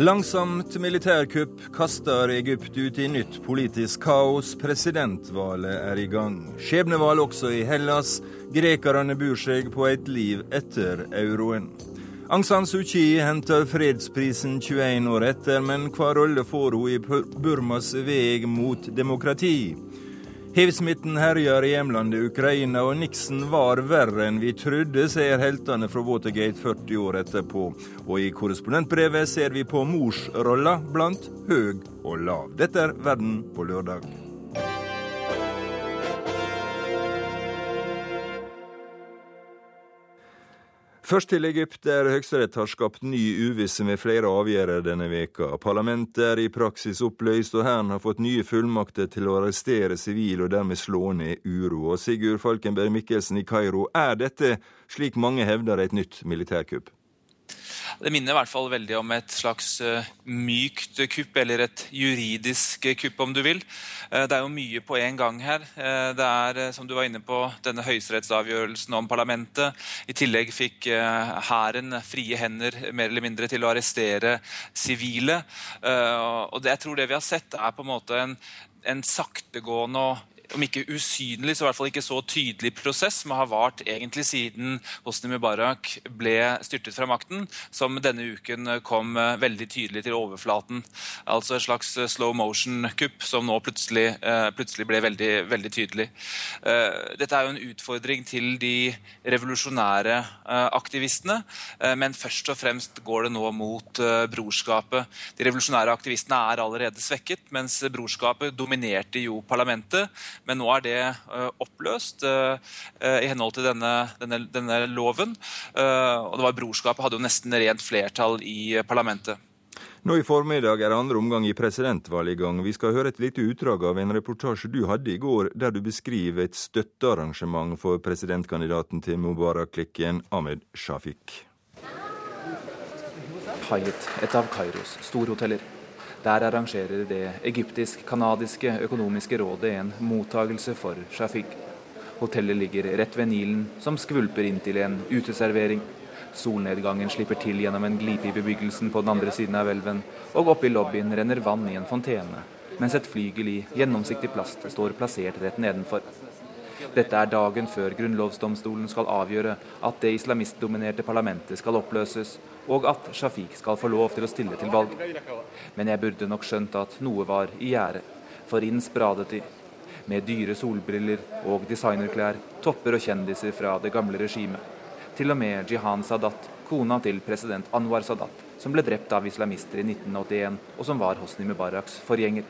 Langsomt militærkupp kaster Egypt ut i nytt politisk kaos. Presidentvalget er i gang. Skjebnevalg også i Hellas. Grekerne bur seg på et liv etter euroen. Aung San Suu Kyi henter fredsprisen 21 år etter, men hva rolle får hun i Burmas vei mot demokrati? Hivsmitten herjer i hjemlandet Ukraina, og Nixon var verre enn vi trodde, sier heltene fra Watergate 40 år etterpå. Og i korrespondentbrevet ser vi på morsrolla blant høg og lav. Dette er Verden på lørdag. Først til Egypt, der Høyesterett har skapt ny uvisse med flere avgjørelser denne veka. Parlamentet er i praksis oppløst, og Hæren har fått nye fullmakter til å arrestere sivile og dermed slå ned uro. Og Sigurd Falkenberg Mikkelsen i Kairo, er dette, slik mange hevder, et nytt militærkupp? Det minner i hvert fall veldig om et slags uh, mykt kupp, eller et juridisk kupp, om du vil. Uh, det er jo mye på en gang her. Uh, det er, som du var inne på, denne høyesterettsavgjørelsen om parlamentet. I tillegg fikk hæren frie hender mer eller mindre til å arrestere sivile. og det, jeg tror det vi har sett, er på en måte en, en saktegående og om ikke usynlig, så i hvert fall ikke så tydelig prosess som har vart egentlig siden Hosni Mubarak ble styrtet fra makten, som denne uken kom eh, veldig tydelig til overflaten. Altså et slags eh, slow motion-kupp som nå plutselig, eh, plutselig ble veldig, veldig, tydelig. Dette er jo en utfordring til de revolusjonære aktivistene, men først og fremst går det nå mot brorskapet. De revolusjonære aktivistene er allerede svekket, mens brorskapet dominerte jo parlamentet men nå er det uh, oppløst uh, i henhold til denne, denne, denne loven. og det var Brorskapet hadde jo nesten rent flertall i parlamentet. Nå i formiddag er andre omgang i presidentvalget i gang. Vi skal høre et lite utdrag av en reportasje du hadde i går, der du beskriver et støttearrangement for presidentkandidaten til Mubarak-klikken, Ahmed Shafiq. Hyatt, et av Kairos storhoteller. Der arrangerer det egyptisk-canadiske økonomiske rådet en mottagelse for Shafiq. Hotellet ligger rett ved Nilen, som skvulper inn til en uteservering. Solnedgangen slipper til gjennom en glipe i bebyggelsen på den andre siden av elven, og oppe i lobbyen renner vann i en fontene, mens et flygel i gjennomsiktig plast står plassert rett nedenfor. Dette er dagen før grunnlovsdomstolen skal avgjøre at det islamistdominerte parlamentet skal oppløses, og at Shafiq skal få lov til å stille til valg. Men jeg burde nok skjønt at noe var i gjære, for inn spradet de. Med dyre solbriller og designerklær, topper og kjendiser fra det gamle regimet. Til og med Jihan Sadat, kona til president Anwar Sadat, som ble drept av islamister i 1981, og som var Hosni Mubaraks forgjenger.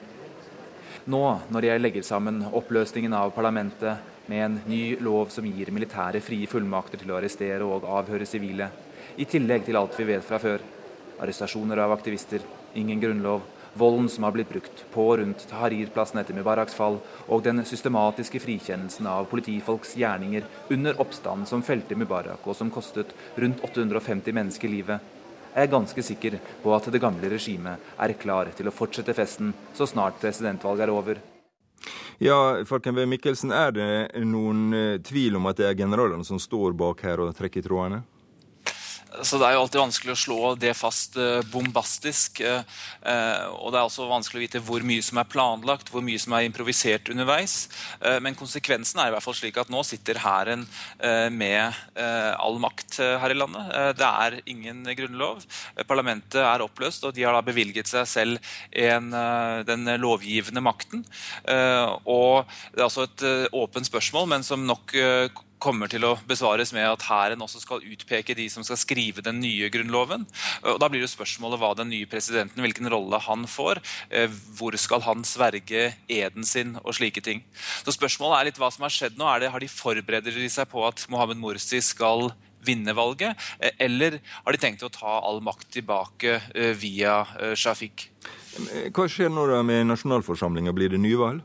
Nå, når jeg legger sammen oppløsningen av parlamentet med en ny lov som gir militære frie fullmakter til å arrestere og avhøre sivile, i tillegg til alt vi vet fra før. Arrestasjoner av aktivister, ingen grunnlov, volden som har blitt brukt på og rundt Tahrir-plassen etter Mubaraks fall, og den systematiske frikjennelsen av politifolks gjerninger under oppstanden som felte Mubarak, og som kostet rundt 850 mennesker livet, er ganske sikker på at det gamle regimet er klar til å fortsette festen så snart presidentvalget er over. Ja, Falkenberg Mikkelsen, er det noen eh, tvil om at det er generalene som står bak her og trekker trådene? Så Det er jo alltid vanskelig å slå det fast eh, bombastisk. Eh, eh, og det er også vanskelig å vite hvor mye som er planlagt, hvor mye som er improvisert underveis. Men konsekvensen er i hvert fall slik at nå sitter hæren med all makt her i landet. Det er ingen grunnlov. Parlamentet er oppløst, og de har da bevilget seg selv en, den lovgivende makten. Og det er altså et åpent spørsmål, men som nok kommer til å besvares med at hæren også skal utpeke de som skal skrive den nye grunnloven. Og Da blir det spørsmålet hva den nye presidenten, hvilken rolle han får. Eh, hvor skal han sverge eden sin og slike ting. Så Spørsmålet er litt hva som har skjedd nå. Det, har de Forbereder de seg på at Mohammed Morsi skal vinne valget, eh, eller har de tenkt å ta all makt tilbake eh, via Shafiq? Hva skjer nå da med nasjonalforsamlinga? Blir det nyvalg?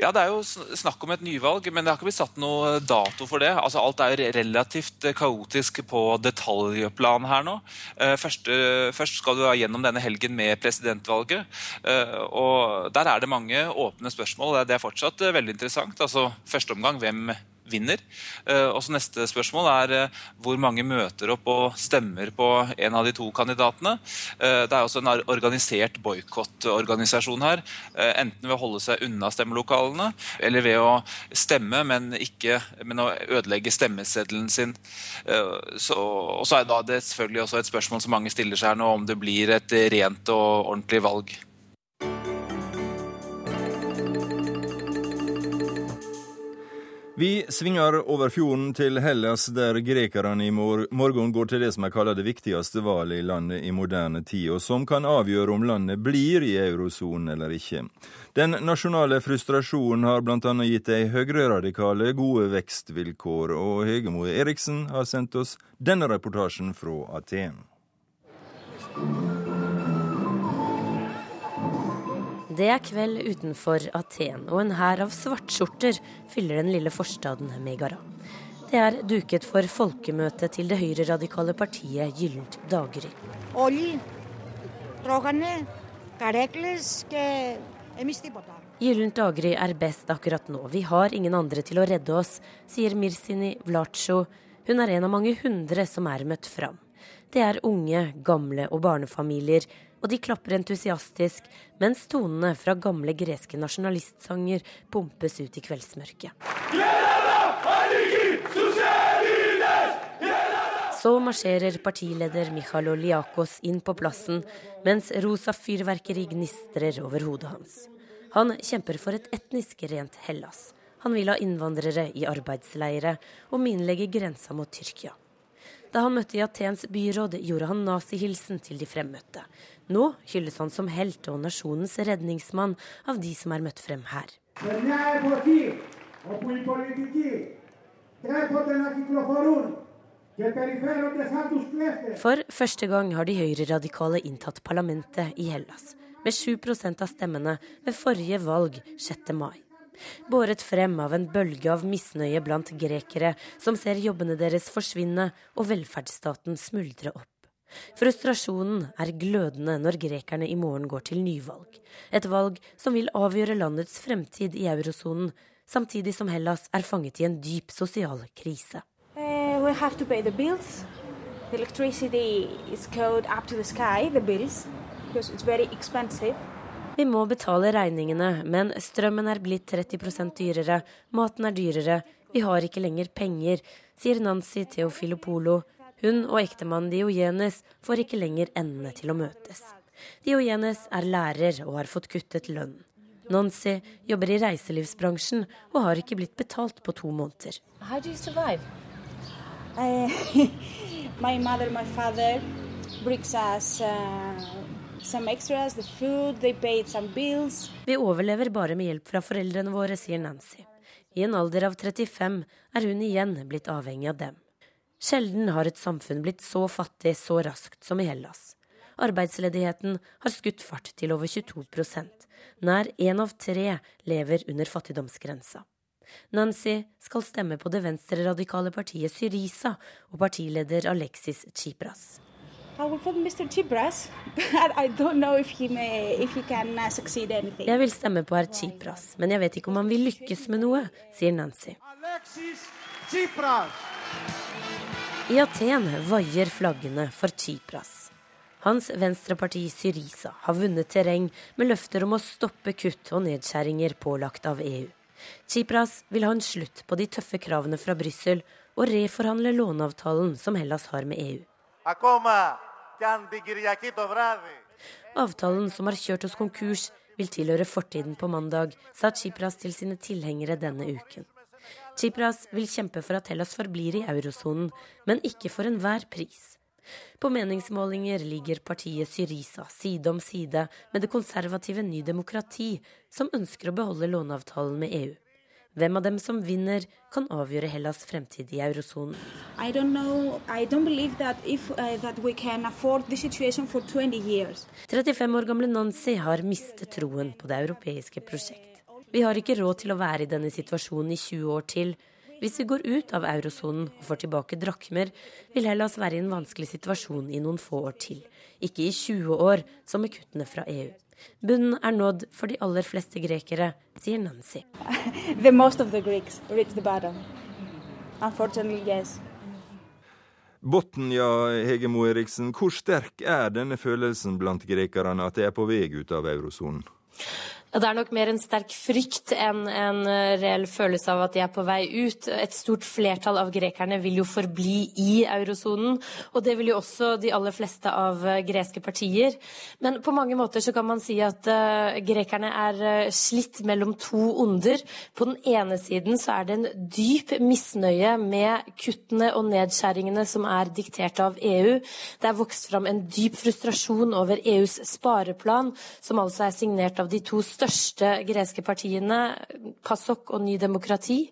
Ja, Det er jo snakk om et nyvalg, men det har ikke blitt satt noe dato for det. Altså, Alt er jo relativt eh, kaotisk på detaljplan her nå. Eh, først, først skal du gjennom denne helgen med presidentvalget. Eh, og Der er det mange åpne spørsmål. Det er fortsatt veldig interessant. Altså, Første omgang, hvem vinner. Eh, og så Neste spørsmål er eh, hvor mange møter opp og stemmer på en av de to kandidatene. Det er også en organisert boikottorganisasjon her. Enten ved å holde seg unna stemmelokalene, eller ved å stemme, men, ikke, men å ødelegge stemmeseddelen sin. Så, og så er det selvfølgelig også et spørsmål som mange stiller seg her nå, om det blir et rent og ordentlig valg. Vi svinger over fjorden til Hellas, der grekerne i morgen går til det som er kalt det viktigste valget i landet i moderne tid, og som kan avgjøre om landet blir i eurosonen eller ikke. Den nasjonale frustrasjonen har bl.a. gitt de høyreradikale gode vekstvilkår, og Hegemo Eriksen har sendt oss denne reportasjen fra Aten. Det er kveld utenfor Aten, og en hær av svartskjorter fyller den lille forstaden Megara. Det er duket for folkemøte til det høyreradikale partiet Gyllent daggry. Gyllent daggry er best akkurat nå. Vi har ingen andre til å redde oss, sier Mirsini Vlacho. Hun er en av mange hundre som er møtt fram. Det er unge, gamle og barnefamilier og de klapper entusiastisk mens tonene fra gamle greske nasjonalistsanger pumpes ut i kveldsmørket. Så marsjerer partileder Michalo Oliakos inn på plassen, mens rosa fyrverkeri gnistrer over hodet hans. Han kjemper for et etnisk rent Hellas. Han vil ha innvandrere i arbeidsleire og minlegge grensa mot Tyrkia. Da han møtte i Atens byråd, gjorde han nazihilsen til de fremmøtte. Nå hylles han som helt og nasjonens redningsmann av de som er møtt frem her. For første gang har de høyreradikale inntatt parlamentet i Hellas, med 7% av stemmene ved forrige valg 6. mai båret frem av en bølge av misnøye blant grekere som ser jobbene deres forsvinne og velferdsstaten smuldre opp. Frustrasjonen er glødende når grekerne i morgen går til nyvalg. Et valg som vil avgjøre landets fremtid i eurosonen, samtidig som Hellas er fanget i en dyp sosial krise. Uh, we have to pay the bills. The electricity is code up to the sky, the bills, because it's very expensive. Vi må betale regningene, men strømmen er blitt 30% dyrere, maten er dyrere, vi har ikke lenger penger, sier Nancy Theofilopolo. Hun og ektemannen Diogenes får ikke lenger endene til å møtes. Diogenes er lærer og har fått kuttet lønn. Nancy jobber i reiselivsbransjen og har ikke blitt betalt på to måneder. How do you survive? Uh, my mother, my father brings us uh, Extras, food, Vi overlever bare med hjelp fra foreldrene våre, sier Nancy. I en alder av 35 er hun igjen blitt avhengig av dem. Sjelden har et samfunn blitt så fattig så raskt som i Hellas. Arbeidsledigheten har skutt fart til over 22% Nær én av tre lever under fattigdomsgrensa. Nancy skal stemme på det venstreradikale partiet Syriza og partileder Alexis Tsipras. Uh, jeg vil stemme på herr Tsipras, men jeg vet ikke om han vil lykkes med noe, sier Nancy. I Aten vaier flaggene for Tsipras. Hans venstreparti Syriza har vunnet terreng med løfter om å stoppe kutt og nedskjæringer pålagt av EU. Tsipras vil ha en slutt på de tøffe kravene fra Brussel og reforhandle låneavtalen som Hellas har med EU. Avtalen som har kjørt oss konkurs, vil tilhøre fortiden på mandag, sa Tsipras til sine tilhengere denne uken. Tsipras vil kjempe for at Hellas forblir i eurosonen, men ikke for enhver pris. På meningsmålinger ligger partiet Syriza side om side med det konservative Ny Demokrati, som ønsker å beholde låneavtalen med EU. Hvem av dem som vinner, kan avgjøre Hellas fremtid i eurosonen. Uh, 35 år gamle Nancy har mistet troen på det europeiske prosjekt. Vi har ikke råd til å være i denne situasjonen i 20 år til. Hvis vi går ut av eurosonen og får tilbake drakmer, vil Hellas være i en vanskelig situasjon i noen få år til. Ikke i 20 år, som med kuttene fra EU. Bunnen er nådd for de aller fleste grekere, sier Nancy. unfortunately, yes. Hege Hegemo Eriksen, hvor sterk er denne følelsen blant grekerne at de er på vei ut av eurosonen? Det er nok mer en sterk frykt enn en eh, reell følelse av at de er på vei ut. Et stort flertall av grekerne vil jo forbli i eurosonen, og det vil jo også de aller fleste av eh, greske partier. Men på mange måter så kan man si at uh, grekerne er slitt mellom to onder. På den ene siden så er det en dyp misnøye med kuttene og nedskjæringene som er diktert av EU. Det er vokst fram en dyp frustrasjon over EUs spareplan, som altså er signert av de to største største greske partiene, PASOK og Ny Demokrati,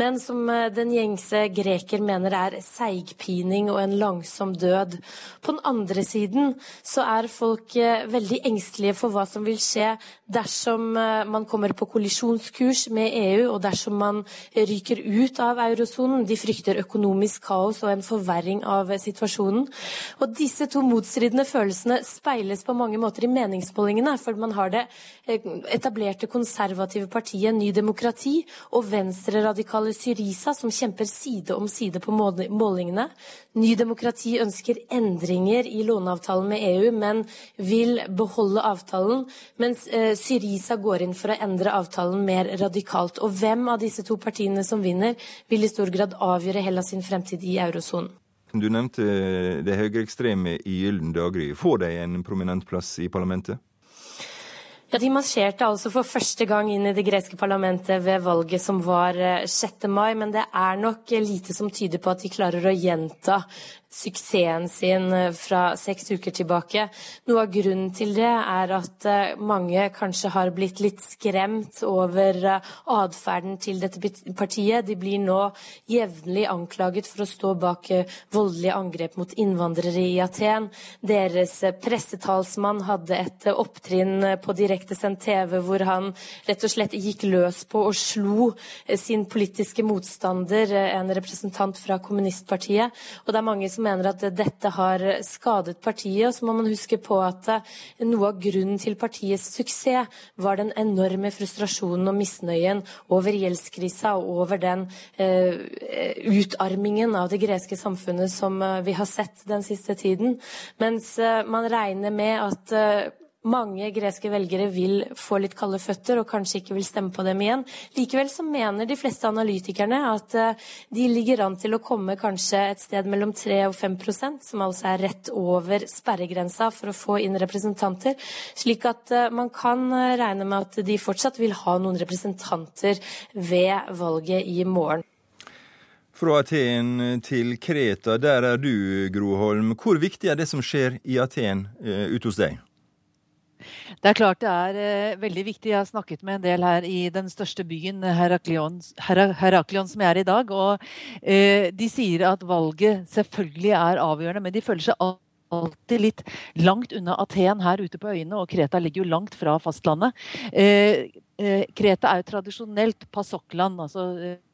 men som eh, den gjengse greker mener er seigpining og en langsom død. På den andre siden så er folk eh, veldig engstelige for hva som vil skje dersom eh, man kommer på kollisjonskurs med EU, og dersom man ryker ut av eurosonen. De frykter økonomisk kaos og en forverring av situasjonen. Og disse to motstridende følelsene speiles på mange måter i meningsmålingene, for man har det etablerte konservative partiet Ny Demokrati og venstreradikale Syriza, som kjemper side om side på målingene. Ny Demokrati ønsker endringer i låneavtalen med EU, men vil beholde avtalen. Mens eh, Syriza går inn for å endre avtalen mer radikalt. Og hvem av disse to partiene som vinner, vil i stor grad avgjøre Hellas sin fremtid i eurosonen. Du nevnte det høyreekstreme i Gyllen daggry. Får de en prominent plass i parlamentet? Ja, De marsjerte altså for første gang inn i det greske parlamentet ved valget som var 6. Eh, mai, men det er nok lite som tyder på at de klarer å gjenta suksessen sin eh, fra seks uker tilbake. Noe av grunnen til det er at eh, mange kanskje har blitt litt skremt over eh, atferden til dette partiet. De blir nå jevnlig anklaget for å stå bak voldelige angrep mot innvandrere i Aten. Deres pressetalsmann hadde et opptrinn på direktesendt TV hvor han rett og slett gikk løs på og slo sin politiske motstander, en representant fra kommunistpartiet. Og det er mange som som mener at dette har skadet partiet. Og så må man huske på at eh, noe av grunnen til partiets suksess var den enorme frustrasjonen og misnøyen over gjeldskrisa og over den eh, utarmingen av det greske samfunnet som eh, vi har sett den siste tiden. Mens eh, man regner med at mange greske velgere vil få litt kalde føtter og kanskje ikke vil stemme på dem igjen. Likevel så mener de fleste analytikerne at eh, de ligger an til å komme kanskje et sted mellom 3 og 5% som altså er rett over sperregrensa for å få inn representanter. Slik at eh, man kan eh, regne med at de fortsatt vil ha noen representanter ved valget i morgen. Fra Aten til Kreta, der er du, Groholm. Hvor viktig er det som skjer i Aten ute hos deg? Det er klart det er eh, veldig viktig. Jeg har snakket med en del her i den største byen, Heraklion, Heraklion som jeg er i dag. Og eh, de sier at valget selvfølgelig er avgjørende, men de føler seg alltid litt langt unna Aten her ute på øyene, og Kreta ligger jo langt fra fastlandet. Eh, eh, Kreta er jo tradisjonelt pasokland. altså eh, Eh,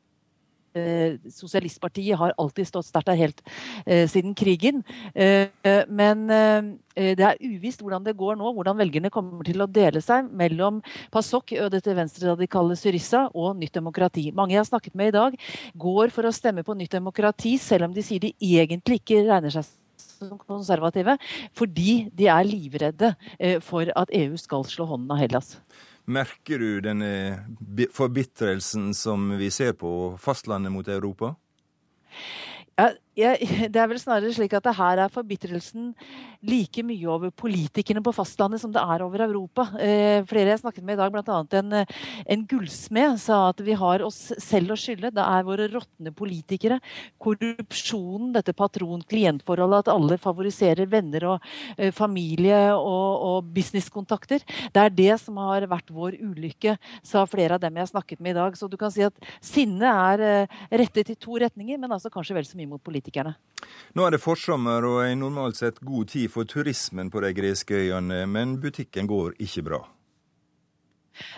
sosialistpartiet har alltid stått sterkt der helt eh, siden krigen. Eh, men det er uvisst hvordan det går nå, hvordan velgerne kommer til å dele seg mellom PASOK, dette venstreradikale Syriza, og Nytt demokrati. Mange jeg har snakket med i dag, går for å stemme på Nytt demokrati, selv om de sier de egentlig ikke regner seg som konservative, fordi de er livredde for at EU skal slå hånden av Hellas. Merker du denne forbitrelsen som vi ser på fastlandet mot Europa? Ja, jeg, det er vel snarere slik at det her er forbitrelsen like mye over politikerne på fastlandet som det er over Europa. Eh, flere jeg snakket med i dag, bl.a. En, en gullsmed, sa at vi har oss selv å skylde. Det er våre råtne politikere. Korrupsjonen, dette patron-klient-forholdet, at alle favoriserer venner og eh, familie og, og businesskontakter. Det er det som har vært vår ulykke, sa flere av dem jeg snakket med i dag. Så du kan si at sinnet er eh, rettet i to retninger, men altså kanskje vel så mye mot politikere politikerne. Nå er det forsommer og en normalt sett god tid for turismen på de greske øyene, men butikken går ikke bra.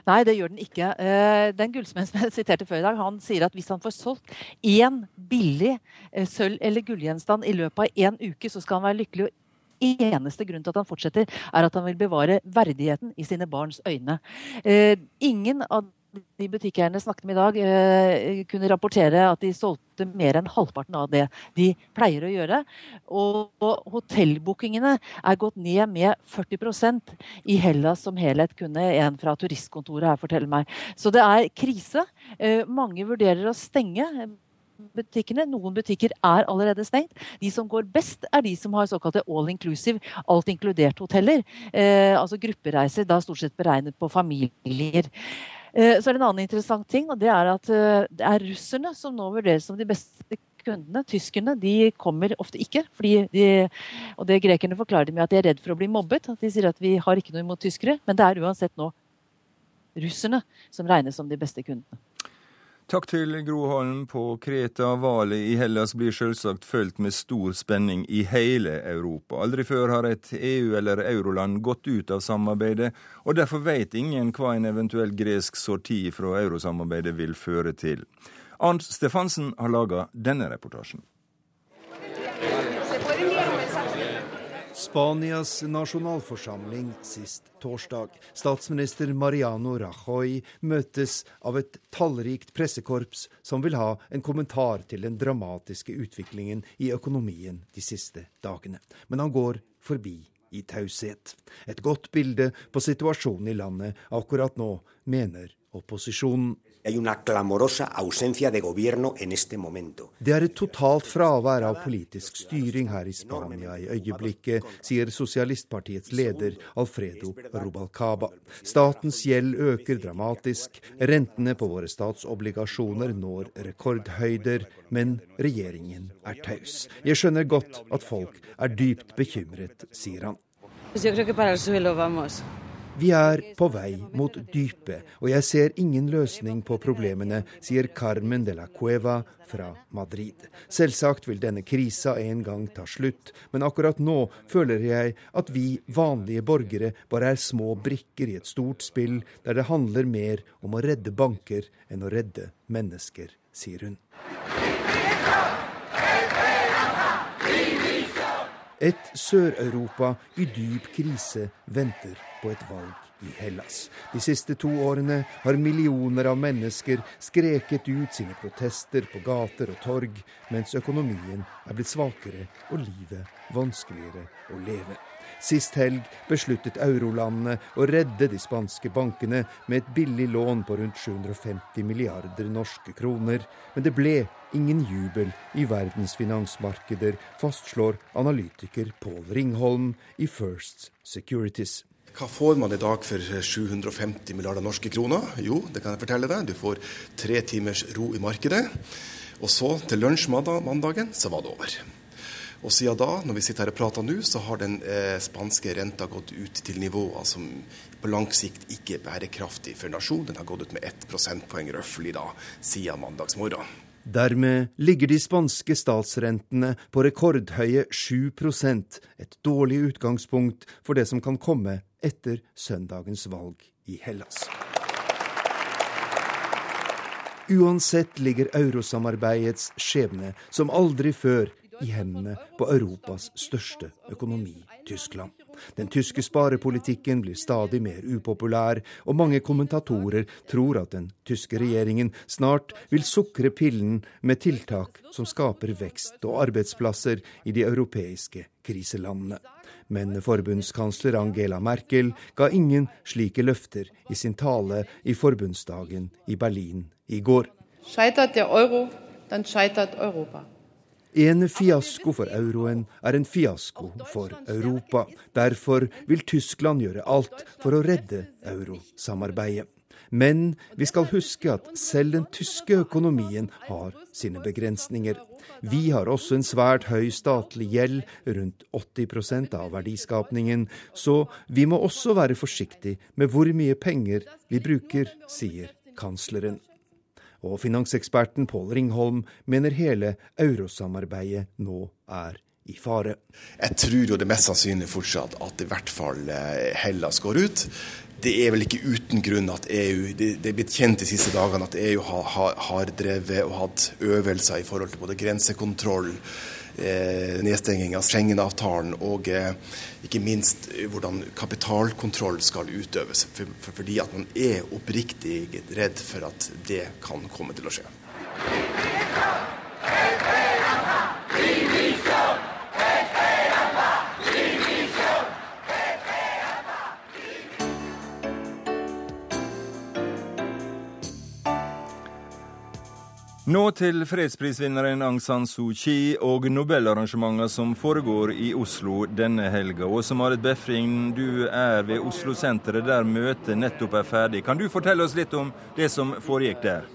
Nei, det gjør den ikke. Eh, den gullsmeden som jeg siterte før i dag, han sier at hvis han får solgt én billig eh, sølv- eller gullgjenstand i løpet av én uke, så skal han være lykkelig. Og eneste grunn til at han fortsetter, er at han vil bevare verdigheten i sine barns øyne. Eh, ingen av de butikkeierne snakket med i dag, eh, kunne rapportere at de solgte mer enn halvparten av det de pleier å gjøre. Og, og hotellbookingene er gått ned med 40% i Hellas som helhet, kunne en fra turistkontoret her fortelle meg. Så det er krise. Eh, mange vurderer å stenge butikkene. Noen butikker er allerede stengt. De som går best, er de som har såkalte all inclusive, alt inkludert hoteller. Eh, altså gruppereiser, da stort sett beregnet på familier. Eh, så er det en annen interessant ting, og det er at eh, det er russerne som nå vurderes som de beste kundene. Tyskerne de kommer ofte ikke. De, og det Grekerne forklarer med at de er redd for å bli mobbet. at De sier at vi har ikke noe imot tyskere, men det er uansett nå russerne som regnes som de beste kundene. Takk til Gro Holm på Kreta. Valget i Hellas blir selvsagt fulgt med stor spenning i hele Europa. Aldri før har et EU- eller euroland gått ut av samarbeidet, og derfor vet ingen hva en eventuell gresk sorti fra eurosamarbeidet vil føre til. Arnt Stefansen har laga denne reportasjen. Spanias nasjonalforsamling sist torsdag. Statsminister Mariano Rajoy møtes av et tallrikt pressekorps som vil ha en kommentar til den dramatiske utviklingen i økonomien de siste dagene. Men han går forbi i taushet. Et godt bilde på situasjonen i landet akkurat nå, mener opposisjonen. Det er et totalt fravær av politisk styring her i Spania i øyeblikket, sier sosialistpartiets leder Alfredo Rubalcaba. Statens gjeld øker dramatisk, rentene på våre statsobligasjoner når rekordhøyder, men regjeringen er taus. Jeg skjønner godt at folk er dypt bekymret, sier han. Vi er på vei mot dypet, og jeg ser ingen løsning på problemene, sier Carmen de la Cueva fra Madrid. Selvsagt vil denne krisa en gang ta slutt, men akkurat nå føler jeg at vi vanlige borgere bare er små brikker i et stort spill der det handler mer om å redde banker enn å redde mennesker, sier hun. Et Sør-Europa i dyp krise venter på et valg i Hellas. De siste to årene har millioner av mennesker skreket ut sine protester på gater og torg, mens økonomien er blitt svakere og livet vanskeligere å leve. Sist helg besluttet eurolandene å redde de spanske bankene med et billig lån på rundt 750 milliarder norske kroner, men det ble ingen jubel i verdens finansmarkeder, fastslår analytiker Pål Ringholm i First Securities. Hva får man i dag for 750 milliarder norske kroner? Jo, det kan jeg fortelle deg. Du får tre timers ro i markedet. Og så, til lunsj mandagen, så var det over. Og siden da, når vi sitter her og prater nå, så har den eh, spanske renta gått ut til nivåer som på lang sikt ikke er bærekraftig for nasjonen. Den har gått ut med ett prosentpoeng røftlig da, siden mandagsmorgen. Dermed ligger de spanske statsrentene på rekordhøye 7% et dårlig utgangspunkt for det som kan komme etter søndagens valg i Hellas. Uansett ligger eurosamarbeidets skjebne som aldri før i hendene på Europas største økonomi, Tyskland. Den tyske sparepolitikken blir stadig mer upopulær, og mange kommentatorer tror at den tyske regjeringen snart vil sukre pillen med tiltak som skaper vekst og arbeidsplasser i de europeiske kriselandene. Men forbundskansler Angela Merkel ga ingen slike løfter i sin tale i forbundsdagen i Berlin i går. Scheitert der euro, dann scheitert Europa. En fiasko for euroen er en fiasko for Europa. Derfor vil Tyskland gjøre alt for å redde eurosamarbeidet. Men vi skal huske at selv den tyske økonomien har sine begrensninger. Vi har også en svært høy statlig gjeld, rundt 80% av verdiskapningen, så vi må også være forsiktige med hvor mye penger vi bruker, sier kansleren. Og finanseksperten Pål Ringholm mener hele eurosamarbeidet nå er i fare. Jeg tror jo det mest sannsynlig fortsatt at i hvert fall eh, Hellas går ut. Det er vel ikke uten grunn at EU Det, det er blitt kjent de siste dagene at EU har, har, har drevet og hatt øvelser i forhold til både grensekontroll eh, nedstenging av Schengen-avtalen og eh, ikke minst hvordan kapitalkontroll skal utøves. For, for, fordi at man er oppriktig redd for at det kan komme til å skje. Nå til fredsprisvinneren Aung San Suu Kyi og Nobelarrangementene som foregår i Oslo denne helga. Åse Marit Befring, du er ved Oslo-senteret der møtet nettopp er ferdig. Kan du fortelle oss litt om det som foregikk der?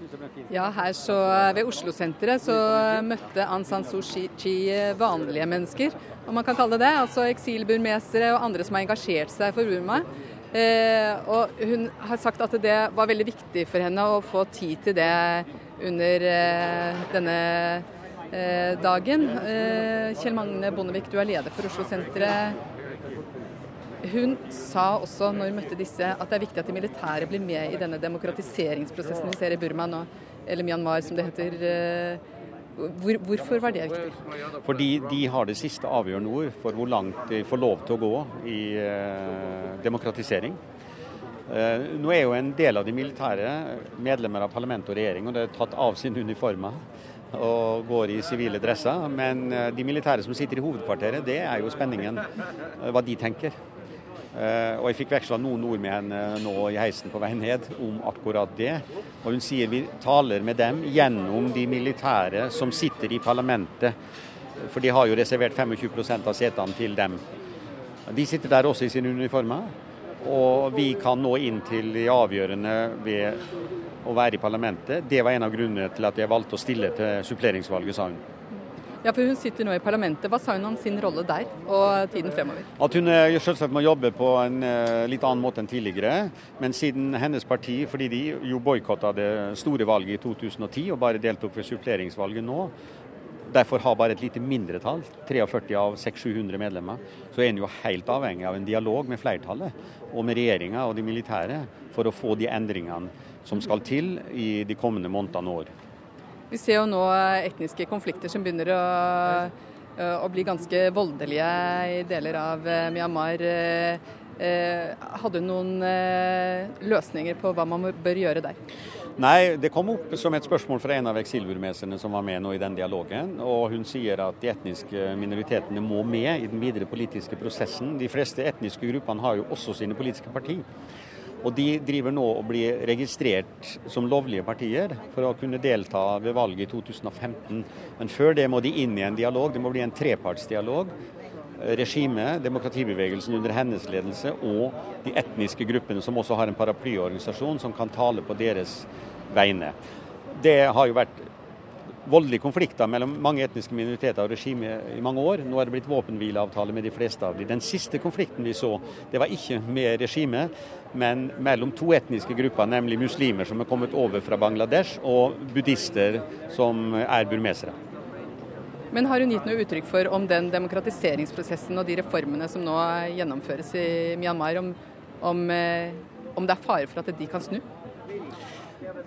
Ja, her så Ved Oslo-senteret så møtte Aung San Suu Kyi vanlige mennesker, om man kan kalle det det. Altså eksilburmesere og andre som har engasjert seg for Burma. Eh, og hun har sagt at det var veldig viktig for henne å få tid til det under eh, denne eh, dagen. Eh, Kjell Magne Bondevik, du er leder for Oslo-senteret. Hun sa også når hun møtte disse at det er viktig at de militære blir med i denne demokratiseringsprosessen vi ser i Burma nå, eller Myanmar som det heter. Hvor, hvorfor var det viktig? Fordi de har det siste avgjørende ord for hvor langt de får lov til å gå i demokratisering. Eh, nå er jo en del av de militære medlemmer av parlament og regjering, og det er tatt av sine uniformer og går i sivile dresser. Men eh, de militære som sitter i hovedkvarteret, det er jo spenningen, eh, hva de tenker. Og Jeg fikk veksla noen ord med henne nå i heisen på vei ned om akkurat det. Og Hun sier vi taler med dem gjennom de militære som sitter i parlamentet. For de har jo reservert 25% av setene til dem. De sitter der også i sine uniformer. Og vi kan nå inn til de avgjørende ved å være i parlamentet. Det var en av grunnene til at jeg valgte å stille til suppleringsvalget, sa hun. Ja, for Hun sitter nå i parlamentet. Hva sa hun om sin rolle der og tiden fremover? At hun eh, selvsagt må jobbe på en uh, litt annen måte enn tidligere. Men siden hennes parti, fordi de jo boikotta det store valget i 2010 og bare deltok ved suppleringsvalget nå, derfor har bare et lite mindretall, 43 av 600-700 medlemmer, så er en jo helt avhengig av en dialog med flertallet og med regjeringa og de militære for å få de endringene som skal til i de kommende månedene og år. Vi ser jo nå etniske konflikter som begynner å, å bli ganske voldelige i deler av Myanmar. Hadde du noen løsninger på hva man bør gjøre der? Nei, det kom opp som et spørsmål fra en av eksilburmeserne som var med nå i den dialogen. Og hun sier at de etniske minoritetene må med i den videre politiske prosessen. De fleste etniske gruppene har jo også sine politiske parti. Og de driver nå og blir registrert som lovlige partier for å kunne delta ved valget i 2015. Men før det må de inn i en dialog. Det må bli en trepartsdialog regimet, demokratibevegelsen under hennes ledelse, og de etniske gruppene, som også har en paraplyorganisasjon som kan tale på deres vegne. Det har jo vært voldelige konflikter mellom mange etniske minoriteter og regimet i mange år. Nå er det blitt våpenhvileavtale med de fleste av dem. Den siste konflikten vi så, det var ikke med regimet, men mellom to etniske grupper, nemlig muslimer som er kommet over fra Bangladesh, og buddhister som er burmesere. Men har hun gitt noe uttrykk for om den demokratiseringsprosessen og de reformene som nå gjennomføres i Myanmar, om, om, eh, om det er fare for at de kan snu?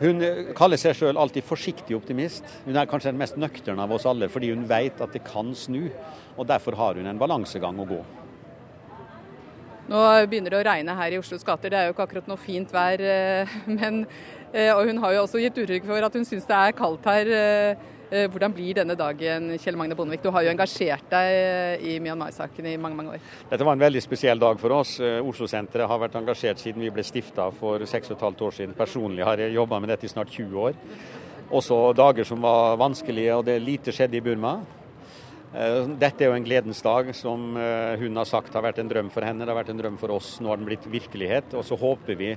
Hun kaller seg sjøl alltid forsiktig optimist. Hun er kanskje den mest nøkterne av oss alle, fordi hun vet at det kan snu. Og derfor har hun en balansegang å gå. Nå begynner det å regne her i Oslos gater. Det er jo ikke akkurat noe fint vær. Eh, men, eh, og hun har jo også gitt uttrykk for at hun syns det er kaldt her. Eh, hvordan blir denne dagen, Kjell Magne Bondevik? Du har jo engasjert deg eh, i Myanmar-saken i mange mange år. Dette var en veldig spesiell dag for oss. Eh, Oslo-senteret har vært engasjert siden vi ble stifta for 6,5 år siden. Personlig har jeg jobba med dette i snart 20 år. Også dager som var vanskelige, og det lite skjedde i Burma. Dette er jo en gledens dag som hun har sagt har vært en drøm for henne. Det har vært en drøm for oss. Nå har den blitt virkelighet. Og så håper vi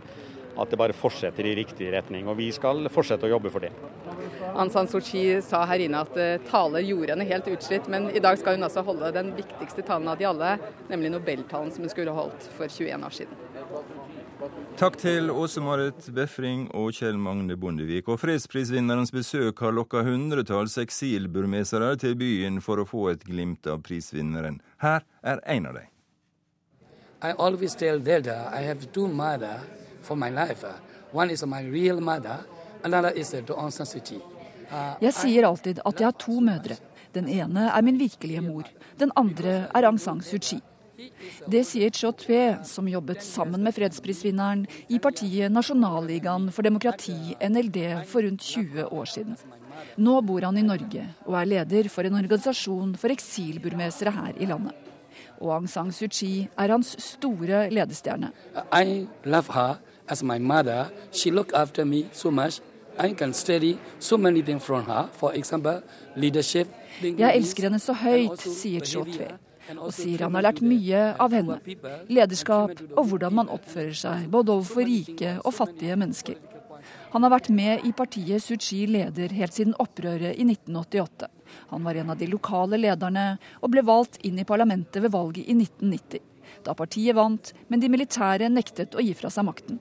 at det bare fortsetter i riktig retning. Og vi skal fortsette å jobbe for det. Aung San Suu Kyi sa her inne at uh, taler gjorde henne helt utslitt, men i dag skal hun altså holde den viktigste talen av de alle, nemlig Nobeltalen som hun skulle holdt for 21 år siden. Takk til Åse Marit Befring og Kjell Magne Bondevik. Og fredsprisvinnerens besøk har lokka hundretalls eksilburmesere til byen for å få et glimt av prisvinneren. Her er en av dem. I always tell Delta I have two mother for my life. One is my real mother, another is Aung San Suu Kyi. Uh, jeg sier alltid at jeg har to mødre. Den ene er min virkelige mor, den andre er Aung San Suu Kyi. Det sier Cho Tue, som jobbet sammen med fredsprisvinneren i partiet Nasjonalligaen for demokrati, NLD, for rundt 20 år siden. Nå bor han i Norge og er leder for en organisasjon for eksilburmesere her i landet. Og Aung San Suu Kyi er hans store ledestjerne. I love her as my mother. She looked after me so much. I can study so many things from her. For example, leadership. Jeg elsker henne så høyt, sier Cho Tve, og sier han har lært mye av henne. Lederskap og hvordan man oppfører seg, både overfor rike og fattige mennesker. Han har vært med i partiet Suu Kyi leder helt siden opprøret i 1988. Han var en av de lokale lederne og ble valgt inn i parlamentet ved valget i 1990. Da partiet vant, men de militære nektet å gi fra seg makten.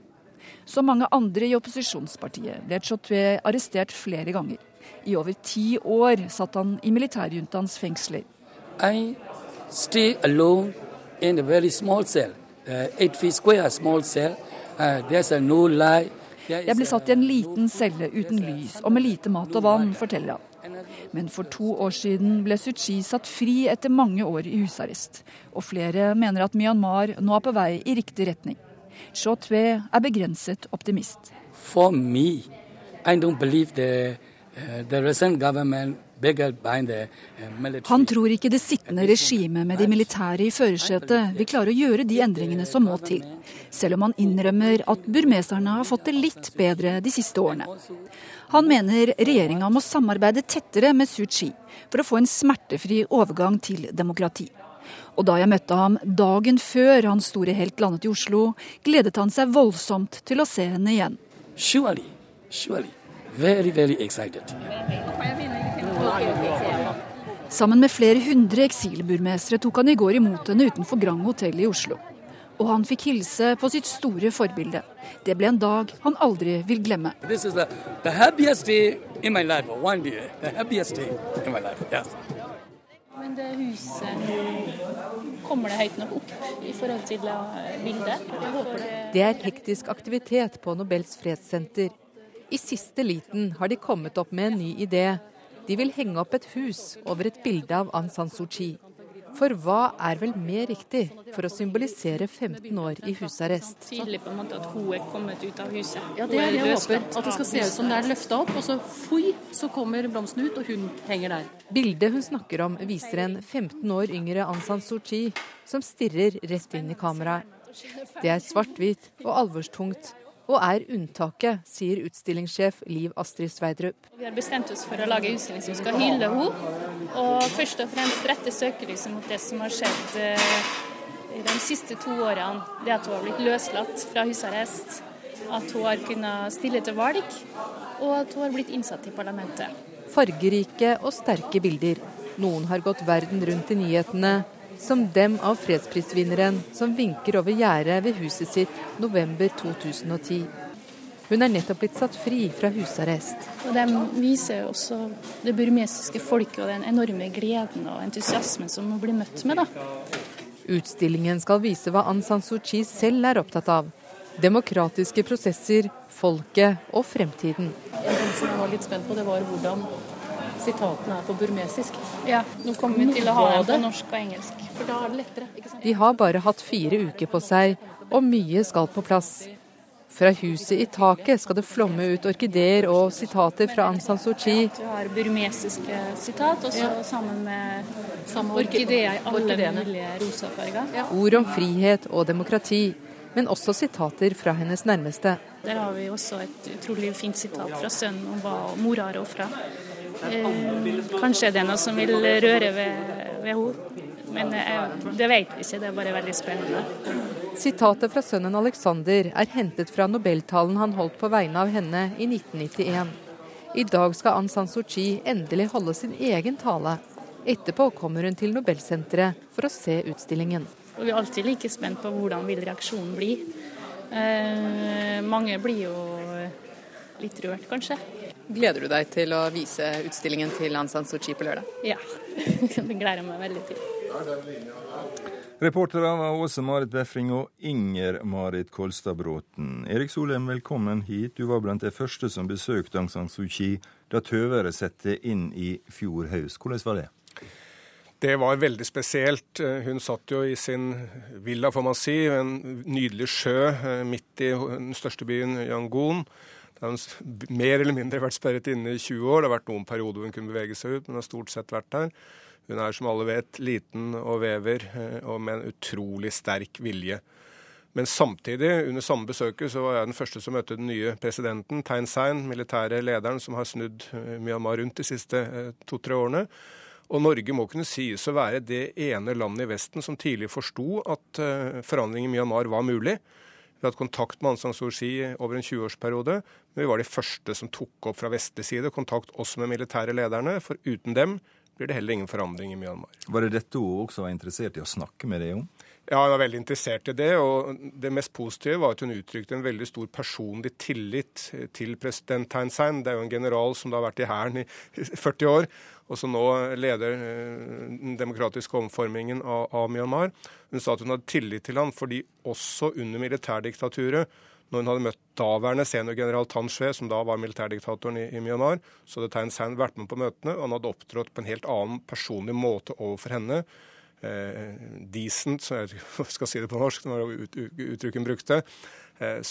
Som mange andre i opposisjonspartiet ble Chotwe arrestert flere ganger. I over ti år satt han i militærjuntaens fengsler. I stay alone in a very small cell, uh, eight feet square small cell. Uh, there's no light. Jeg ble satt i en liten celle uten lys og med lite mat og vann, forteller han. Men for to år siden ble Suu Kyi satt fri etter mange år i husarrest. Og flere mener at Myanmar nå er på vei i riktig retning. Shaw Tve er begrenset optimist. For me, I don't believe the, uh, the recent government uh, han tror ikke det sittende regimet med de militære i førersetet vil klare å gjøre de endringene som må til, selv om han innrømmer at burmeserne har fått det litt bedre de siste årene. Han mener regjeringa må samarbeide tettere med Suu Kyi for å få en smertefri overgang til demokrati. Og da jeg møtte ham dagen før hans store helt landet i Oslo, gledet han seg voldsomt til å se henne igjen. Surely, surely. Very, very excited. Sammen med flere hundre eksilburmesere tok han i går imot henne utenfor Grand hotell i Oslo. Og han fikk hilse på sitt store forbilde. Det ble en dag han aldri vil glemme. The, the life, yes. Men det huset kommer det høyt nok opp i forhold til bildet? Det. det er hektisk aktivitet på Nobels fredssenter. I siste liten har de kommet opp med en ny idé. De vil henge opp et hus over et bilde av Aung San Suu Kyi. For hva er vel mer riktig for å symbolisere 15 år i husarrest? Tydelig på en måte at hun er kommet ut av huset. Ja, det er det jeg håper. At det skal se ut som det er løfta opp, og så fui, så kommer blomsten ut, og hun henger der. Bildet hun snakker om viser en 15 år yngre Aung San Suu Kyi som stirrer rett inn i kameraet. Det er svart-hvitt og alvorstungt, og er unntaket, sier utstillingssjef Liv Astrid Sveidrup. Vi har bestemt oss for å lage utstilling som skal hylle henne, og først og fremst rette søkelyset mot det som har skjedd eh, i de siste to årene. Det at hun har blitt løslatt fra husarrest, at hun har kunnet stille til valg, og at hun har blitt innsatt i parlamentet. Fargerike og sterke bilder. Noen har gått verden rundt i nyhetene, som dem av fredsprisvinneren som vinker over gjerdet ved huset sitt november 2010. Hun er nettopp blitt satt fri fra husarrest. Og De viser også det burmesiske folket og den enorme gleden og entusiasmen som hun blir møtt med. da. Utstillingen skal vise hva Aung San Suu Kyi selv er opptatt av. Demokratiske prosesser, folket og fremtiden. En ting som jeg var litt spent på, det var hvordan sitatene er på burmesisk. Ja, nå kommer vi til å ha dem på norsk og engelsk. For da er det lettere. ikke sant? De har bare hatt fire uker på seg, og mye skal på plass. Fra huset i taket skal det flomme ut orkideer og sitater fra Aung San Suu Kyi. Du har burmesiske sitat, og så sammen med orkideer i alle mulige rosa farger. Ja. Ord om frihet og demokrati, men også sitater fra hennes nærmeste. Der har vi også et utrolig fint sitat fra sønnen om hva mora har ofra. Eh, kanskje det er noe som vil røre ved, ved henne. Men jeg, det vet vi ikke, det er bare veldig spennende. Sitatet fra sønnen Alexander er hentet fra nobeltalen han holdt på vegne av henne i 1991. I dag skal Aung San Suu Kyi endelig holde sin egen tale. Etterpå kommer hun til Nobelsenteret for å se utstillingen. Og vi er alltid like spent på hvordan vil reaksjonen bli. Eh, mange blir jo litt rørt, kanskje. Gleder du deg til å vise utstillingen til Aung San Suu Kyi på lørdag? Ja, det gleder jeg meg veldig til. Reportere var Åse Marit Befring og Inger Marit Kolstad Bråten. Erik Solheim, velkommen hit. Du var blant de første som besøkte Aung San Suu Kyi da tøvere satte inn i fjor høst. Hvordan var det? Det var veldig spesielt. Hun satt jo i sin villa, får man si, en nydelig sjø midt i den største byen Yangon. Det har mer eller mindre vært sperret inne i 20 år. Det har vært noen perioder hun kunne bevege seg ut, men har stort sett vært der. Hun er som alle vet liten og vever, og med en utrolig sterk vilje. Men samtidig, under samme besøket, så var jeg den første som møtte den nye presidenten, Thein Sein, militære lederen som har snudd eh, Myanmar rundt de siste eh, to-tre årene. Og Norge må kunne sies å være det ene landet i Vesten som tidlig forsto at forandring i Myanmar var mulig. Vi har hatt kontakt med Aung San Suu Kyi over en 20-årsperiode. Men vi var de første som tok opp fra vestlig side kontakt også med militære lederne. For uten dem blir det heller ingen forandring i Myanmar. Var det dette hun også var interessert i å snakke med deg om? Ja, hun var veldig interessert i det. Og det mest positive var at hun uttrykte en veldig stor personlig tillit til president Thein Sein. Det er jo en general som da har vært i hæren i 40 år, og som nå leder eh, den demokratiske omformingen av, av Myanmar. Hun sa at hun hadde tillit til ham fordi også under militærdiktaturet når hun hadde møtt daværende seniorgeneral Tan Shwe, som da var militærdiktatoren i, i Myanmar, så hadde Tein Sein vært med på møtene, og han hadde opptrådt på en helt annen personlig måte overfor henne decent, så jeg skal si det på norsk, når uttrykket brukte. Eh,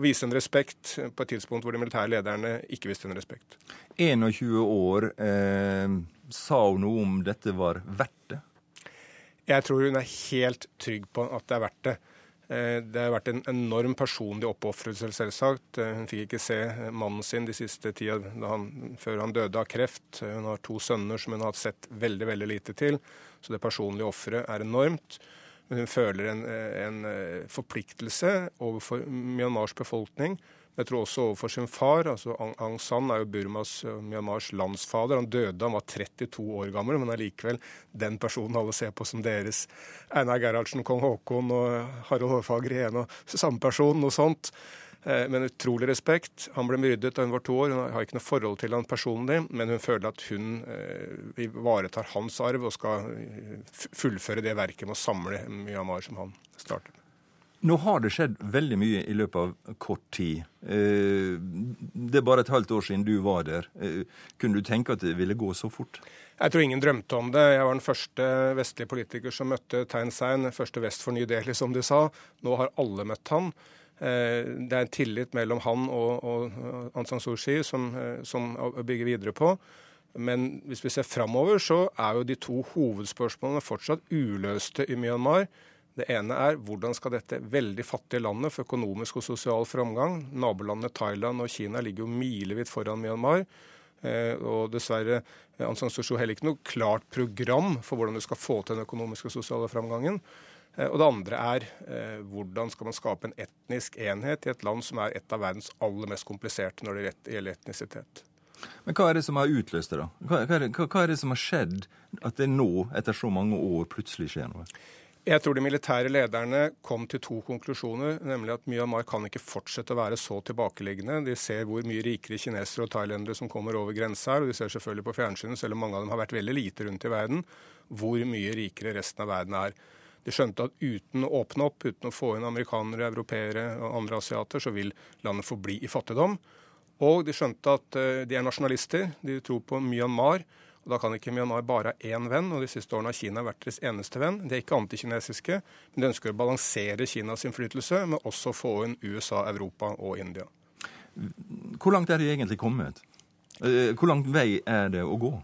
vise en respekt på et tidspunkt hvor de militære lederne ikke viste en respekt. 21 år. Eh, sa hun noe om dette var verdt det? Jeg tror hun er helt trygg på at det er verdt det. Eh, det har vært en enorm personlig oppofrelse, selvsagt. Eh, hun fikk ikke se mannen sin de siste tida før han døde av kreft. Hun har to sønner som hun har sett veldig veldig lite til. Så det personlige offeret er enormt. Men hun føler en, en eh, forpliktelse overfor Myanmars befolkning. Jeg tror også overfor sin far. altså Aung San er jo Burmas Myanmars landsfader. Han døde, han var 32 år gammel, men er likevel den personen alle ser på som deres. Einar Gerhardsen, kong Haakon og Harald Hårfagre igjen og samme person, noe sånt. Eh, med en utrolig respekt. Han ble myrdet da hun var to år. Hun har ikke noe forhold til han personlig, men hun føler at hun eh, ivaretar hans arv og skal eh, fullføre det verket med å samle Myanmar som han startet. Nå har det skjedd veldig mye i løpet av kort tid. Det er bare et halvt år siden du var der. Kunne du tenke at det ville gå så fort? Jeg tror ingen drømte om det. Jeg var den første vestlige politiker som møtte Tein Sein, første vest for Ny Delhi, som de sa. Nå har alle møtt han. Eh, det er en tillit mellom han og, og Aung San Suu Kyi som, eh, som bygger videre på. Men hvis vi ser framover, så er jo de to hovedspørsmålene fortsatt uløste i Myanmar. Det ene er hvordan skal dette veldig fattige landet for økonomisk og sosial framgang Nabolandene Thailand og Kina ligger jo milevidt foran Myanmar. Eh, og dessverre Aung San Suu Kyi heller ikke noe klart program for hvordan du skal få til den økonomiske og sosiale framgangen. Eh, og det andre er eh, hvordan skal man skape en etnisk enhet i et land som er et av verdens aller mest kompliserte når det gjelder etnisitet. Men hva er det som har utløst det, da? Hva, er det, hva er det som har skjedd at det nå, etter så mange år, plutselig skjer noe? Jeg tror de militære lederne kom til to konklusjoner, nemlig at Myanmar kan ikke fortsette å være så tilbakeliggende. De ser hvor mye rikere kinesere og thailendere som kommer over grensa her, og de ser selvfølgelig på fjernsynet, selv om mange av dem har vært veldig lite rundt i verden, hvor mye rikere resten av verden er. De skjønte at uten å åpne opp, uten å få inn amerikanere, europeere og andre asiater, så vil landet forbli i fattigdom. Og de skjønte at eh, de er nasjonalister. De tror på Myanmar. og Da kan ikke Myanmar bare ha én venn, og de siste årene har Kina vært deres eneste venn. De er ikke antikinesiske, men de ønsker å balansere Kinas innflytelse, men også få inn USA, Europa og India. Hvor langt er de egentlig kommet? Eh, hvor lang vei er det å gå?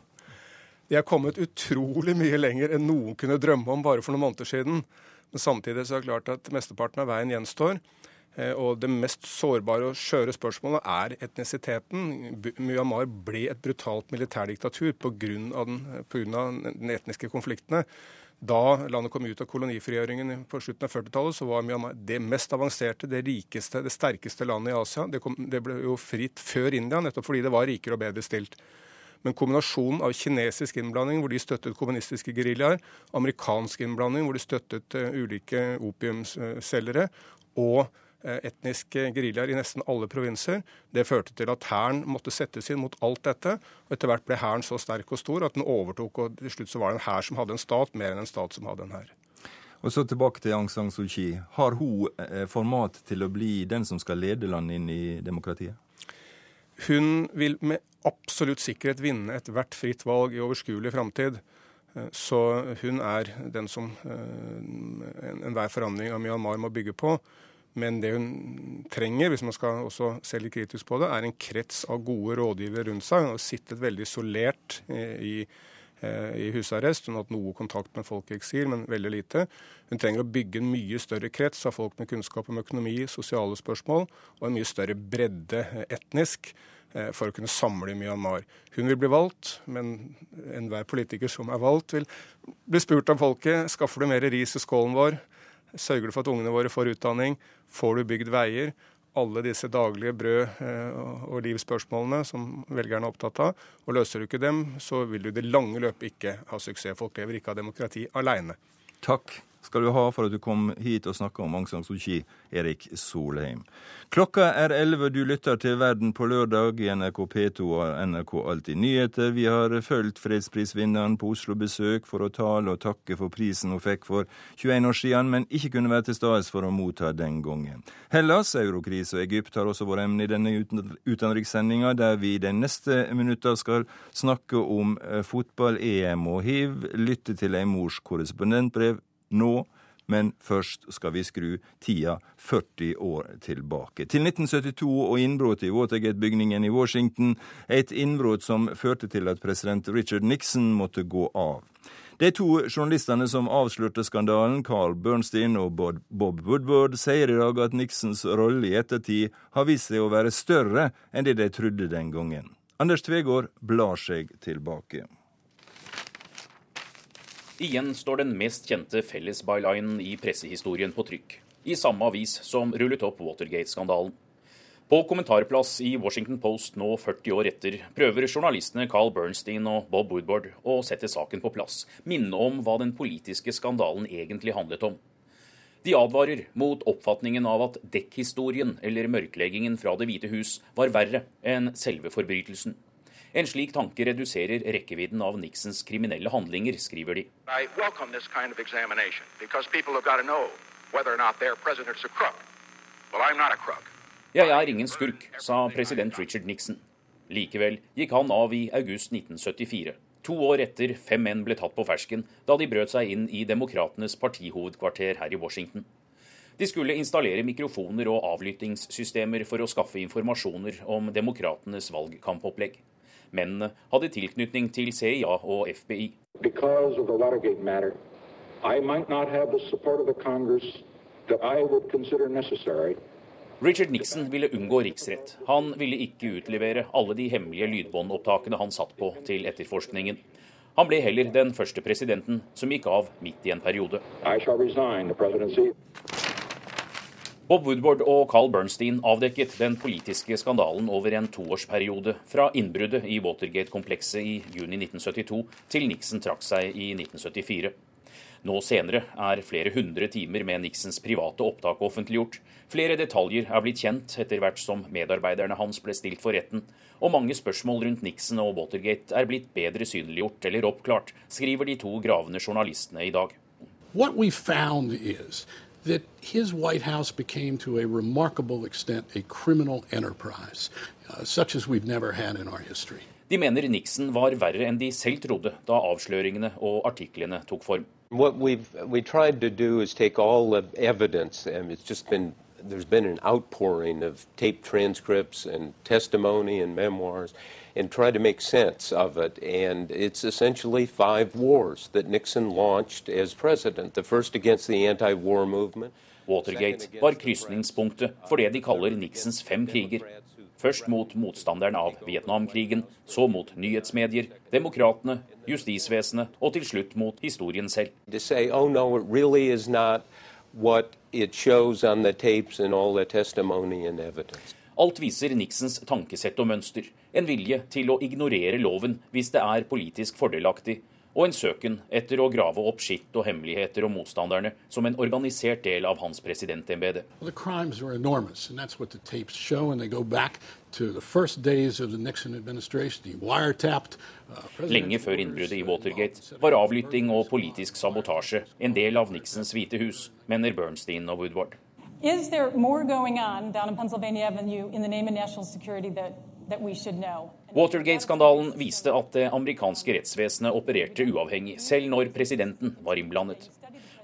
De har kommet utrolig mye lenger enn noen kunne drømme om bare for noen måneder siden. Men samtidig så er det klart at mesteparten av veien gjenstår. Eh, og det mest sårbare og skjøre spørsmålet er etnisiteten. Myanmar ble et brutalt militærdiktatur pga. Den, den etniske konfliktene. Da landet kom ut av kolonifrigjøringen på slutten av 40-tallet, så var Myanmar det mest avanserte, det rikeste, det sterkeste landet i Asia. Det, kom, det ble jo fritt før India, nettopp fordi det var rikere og bedre stilt. Men kombinasjonen av kinesisk innblanding, hvor de støttet kommunistiske geriljaer, amerikansk innblanding, hvor de støttet uh, ulike opiumsselgere, og uh, etniske geriljaer i nesten alle provinser, det førte til at hæren måtte settes inn mot alt dette. og Etter hvert ble hæren så sterk og stor at den overtok, og til slutt så var det en hær som hadde en stat, mer enn en stat som hadde en hær. Og så tilbake til Aung San Suu Kyi. Har hun eh, format til å bli den som skal lede landet inn i demokratiet? Hun vil med absolutt sikkerhet vinne ethvert fritt valg i overskuelig framtid. Så hun er den som enhver forandring av Myanmar må bygge på. Men det hun trenger, hvis man skal også se litt kritisk på det, er en krets av gode rådgivere rundt seg. Hun har sittet veldig isolert i, i husarrest. Hun har hatt noe kontakt med folk i eksil, men veldig lite. Hun trenger å bygge en mye større krets av folk med kunnskap om økonomi, sosiale spørsmål og en mye større bredde etnisk. Eh, for å kunne samle Myanmar. Hun vil bli valgt, men enhver politiker som er valgt, vil bli spurt av folket skaffer du mer ris i skålen vår, sørger du for at ungene våre får utdanning, får du bygd veier? Alle disse daglige brød- eh, og livsspørsmålene som velgerne er opptatt av. Og løser du ikke dem, så vil du i det lange løpet ikke ha suksess. Folk lever ikke av demokrati aleine. Takk skal du ha for at du kom hit og snakka om Aung San Suu Kyi, Erik Solheim. Klokka er 11, du lytter til Verden på lørdag i NRK P2 og NRK Alltid nyheter. Vi har fulgt fredsprisvinneren på Oslo besøk for å tale og takke for prisen hun fikk for 21 år siden, men ikke kunne være til stede for å motta den gangen. Hellas, eurokrise og Egypt har også vært emne i denne utenrikssendinga, der vi de neste minutter skal snakke om eh, fotball-EM og hiv, lytte til ei mors korrespondentbrev nå, men først skal vi skru tida 40 år tilbake. Til 1972 og innbruddet i Watergate-bygningen i Washington, et innbrudd som førte til at president Richard Nixon måtte gå av. De to journalistene som avslørte skandalen, Carl Bernstein og Bob Woodward, sier i dag at Nixons rolle i ettertid har vist seg å være større enn det de trodde den gangen. Anders Tvegård blar seg tilbake. Igjen står den mest kjente fellesbylinen i pressehistorien på trykk, i samme avis som rullet opp Watergate-skandalen. På kommentarplass i Washington Post nå 40 år etter prøver journalistene Carl Bernstein og Bob Woodward å sette saken på plass, minne om hva den politiske skandalen egentlig handlet om. De advarer mot oppfatningen av at dekkhistorien eller mørkleggingen fra Det hvite hus var verre enn selve forbrytelsen. En slik tanke reduserer rekkevidden av Nixons kriminelle handlinger, skriver de. Kind of Jeg er ingen skurk, sa president Richard Nixon. Likevel gikk han av i august 1974, to år etter fem menn ble tatt på fersken da de brøt seg inn i Demokratenes partihovedkvarter her i Washington. De skulle installere mikrofoner og avlyttingssystemer for å skaffe informasjoner om demokratenes valgkampopplegg. Mennene hadde tilknytning til CIA og FBI. Matter, Richard Nixon ville unngå riksrett. Han ville ikke utlevere alle de hemmelige lydbåndopptakene han satt på til etterforskningen. Han ble heller den første presidenten som gikk av midt i en periode. Bob Woodward og Carl Bernstein avdekket den politiske skandalen over en toårsperiode, fra innbruddet i Watergate-komplekset i juni 1972 til Nixon trakk seg i 1974. Nå senere er flere hundre timer med Nixons private opptak offentliggjort. Flere detaljer er blitt kjent etter hvert som medarbeiderne hans ble stilt for retten. Og mange spørsmål rundt Nixon og Watergate er blitt bedre synliggjort eller oppklart, skriver de to gravende journalistene i dag. What we found is that his White House became to a remarkable extent a criminal enterprise, uh, such as we've never had in our history. De mener Nixon var verre enn de selv trodde da avsløringene og artiklene tok form. What we've we tried to do is take all the evidence, and it's just been there's been an outpouring of tape transcripts and testimony and memoirs and try to make sense of it. And it's essentially five wars that Nixon launched as president. The first against the anti-war movement. Watergate var krysningspunktet for det de kaller Nixons fem kriger. Først mot motstanderen av Vietnamkrigen, så mot nyhetsmedier, demokratene, justisvesenet og til slutt mot historien selv. Say, oh no, really. Alt viser Nixons tankesett og mønster. En vilje til å ignorere loven hvis det er politisk fordelaktig, og en søken etter å grave opp skitt og hemmeligheter om motstanderne som en organisert del av hans presidentembete. Lenge før innbruddet i Watergate var avlytting og politisk sabotasje en del av Nixons hvite hus, mener Bernstein og Woodward. Is there more going on down in Pennsylvania Avenue in the name of national security that Watergate-skandalen viste at det amerikanske rettsvesenet opererte uavhengig, selv når presidenten var innblandet.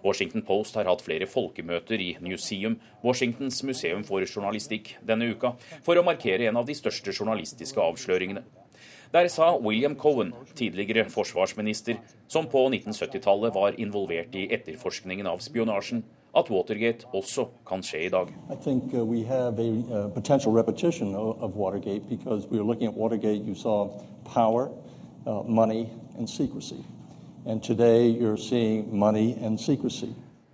Washington Post har hatt flere folkemøter i Newseum, Washingtons museum for journalistikk, denne uka, for å markere en av de største journalistiske avsløringene. Der sa William Cohen, tidligere forsvarsminister, som på 1970-tallet var involvert i etterforskningen av spionasjen, at Watergate også kan skje i dag. I think uh, we have a uh, potential repetition of, of Watergate because we were looking at Watergate, you saw power, uh, money, and secrecy. And today you're seeing money and secrecy.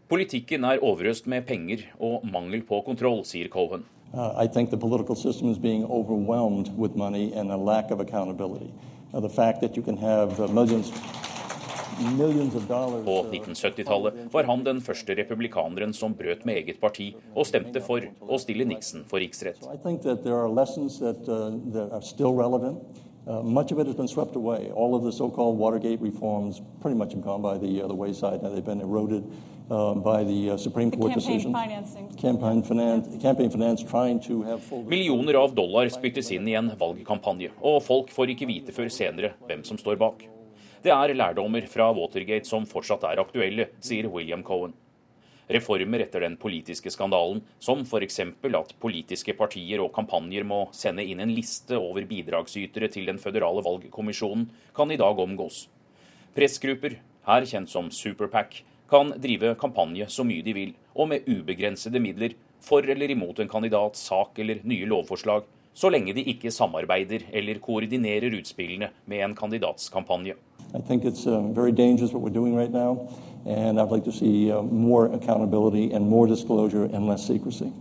Politikken er overøst med penger og mangel på kontroll, sier Cohen. Uh, I think the political system is being overwhelmed with money and a lack of accountability. Uh, the fact that you can have uh, millions på 1970-tallet var han den første republikaneren som brøt med eget parti og stemte for å stille Nixon for riksrett. Uh, much of it has been swept away. All of the so-called Watergate reforms pretty much have gone by the, uh, the wayside. Now they've been eroded uh, by the uh, Supreme Court decision. Campaign finance, campaign finance trying to have full... Millioner av dollar spyttes inn i en valgkampanje, og folk får ikke vite før senere hvem som står bak. Det er lærdommer fra Watergate som fortsatt er aktuelle, sier William Cohen reformer etter den politiske skandalen, som f.eks. at politiske partier og kampanjer må sende inn en liste over bidragsytere til den føderale valgkommisjonen, kan i dag omgås. Pressgrupper, her kjent som Superpac, kan drive kampanje så mye de vil, og med ubegrensede midler, for eller imot en kandidats sak eller nye lovforslag, så lenge de ikke samarbeider eller koordinerer utspillene med en kandidatskampanje. I think it's um, very dangerous what we're doing right now. And I'd like to see uh, more accountability and more disclosure and less secrecy.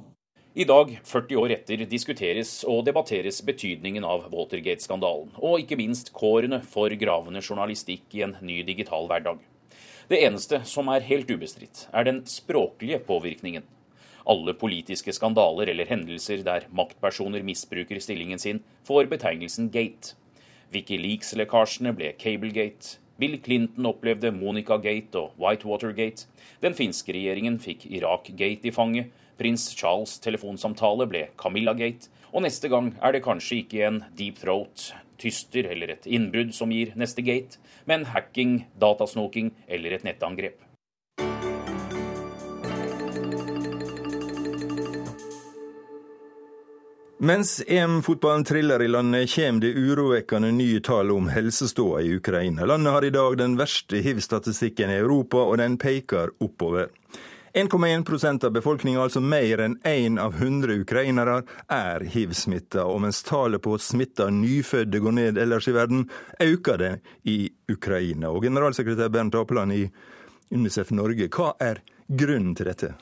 I dag, 40 år etter, diskuteres og debatteres betydningen av Watergate-skandalen, og ikke minst kårene for gravende journalistikk i en ny digital hverdag. Det eneste som er helt ubestridt, er den språklige påvirkningen. Alle politiske skandaler eller hendelser der maktpersoner misbruker stillingen sin, får betegnelsen gate. Wikileaks-lekkasjene ble Cablegate, Bill Clinton opplevde Monica-gate og Whitewater-gate. Den finske regjeringen fikk Irak-gate i fanget. Prins Charles' telefonsamtale ble Camilla-gate. Og neste gang er det kanskje ikke en deep throat, tyster eller et innbrudd som gir neste gate, men hacking, datasnoking eller et nettangrep. Mens EM-fotballen triller i landet, kommer det urovekkende nye tall om helseståa i Ukraina. Landet har i dag den verste hiv-statistikken i Europa, og den peker oppover. 1,1% av befolkninga, altså mer enn én av 100 ukrainere, er hiv-smitta. Og mens tallet på smitta nyfødte går ned ellers i verden, øker det i Ukraina. Og generalsekretær Bernt Apeland i UNICEF Norge, hva er grunnen til dette?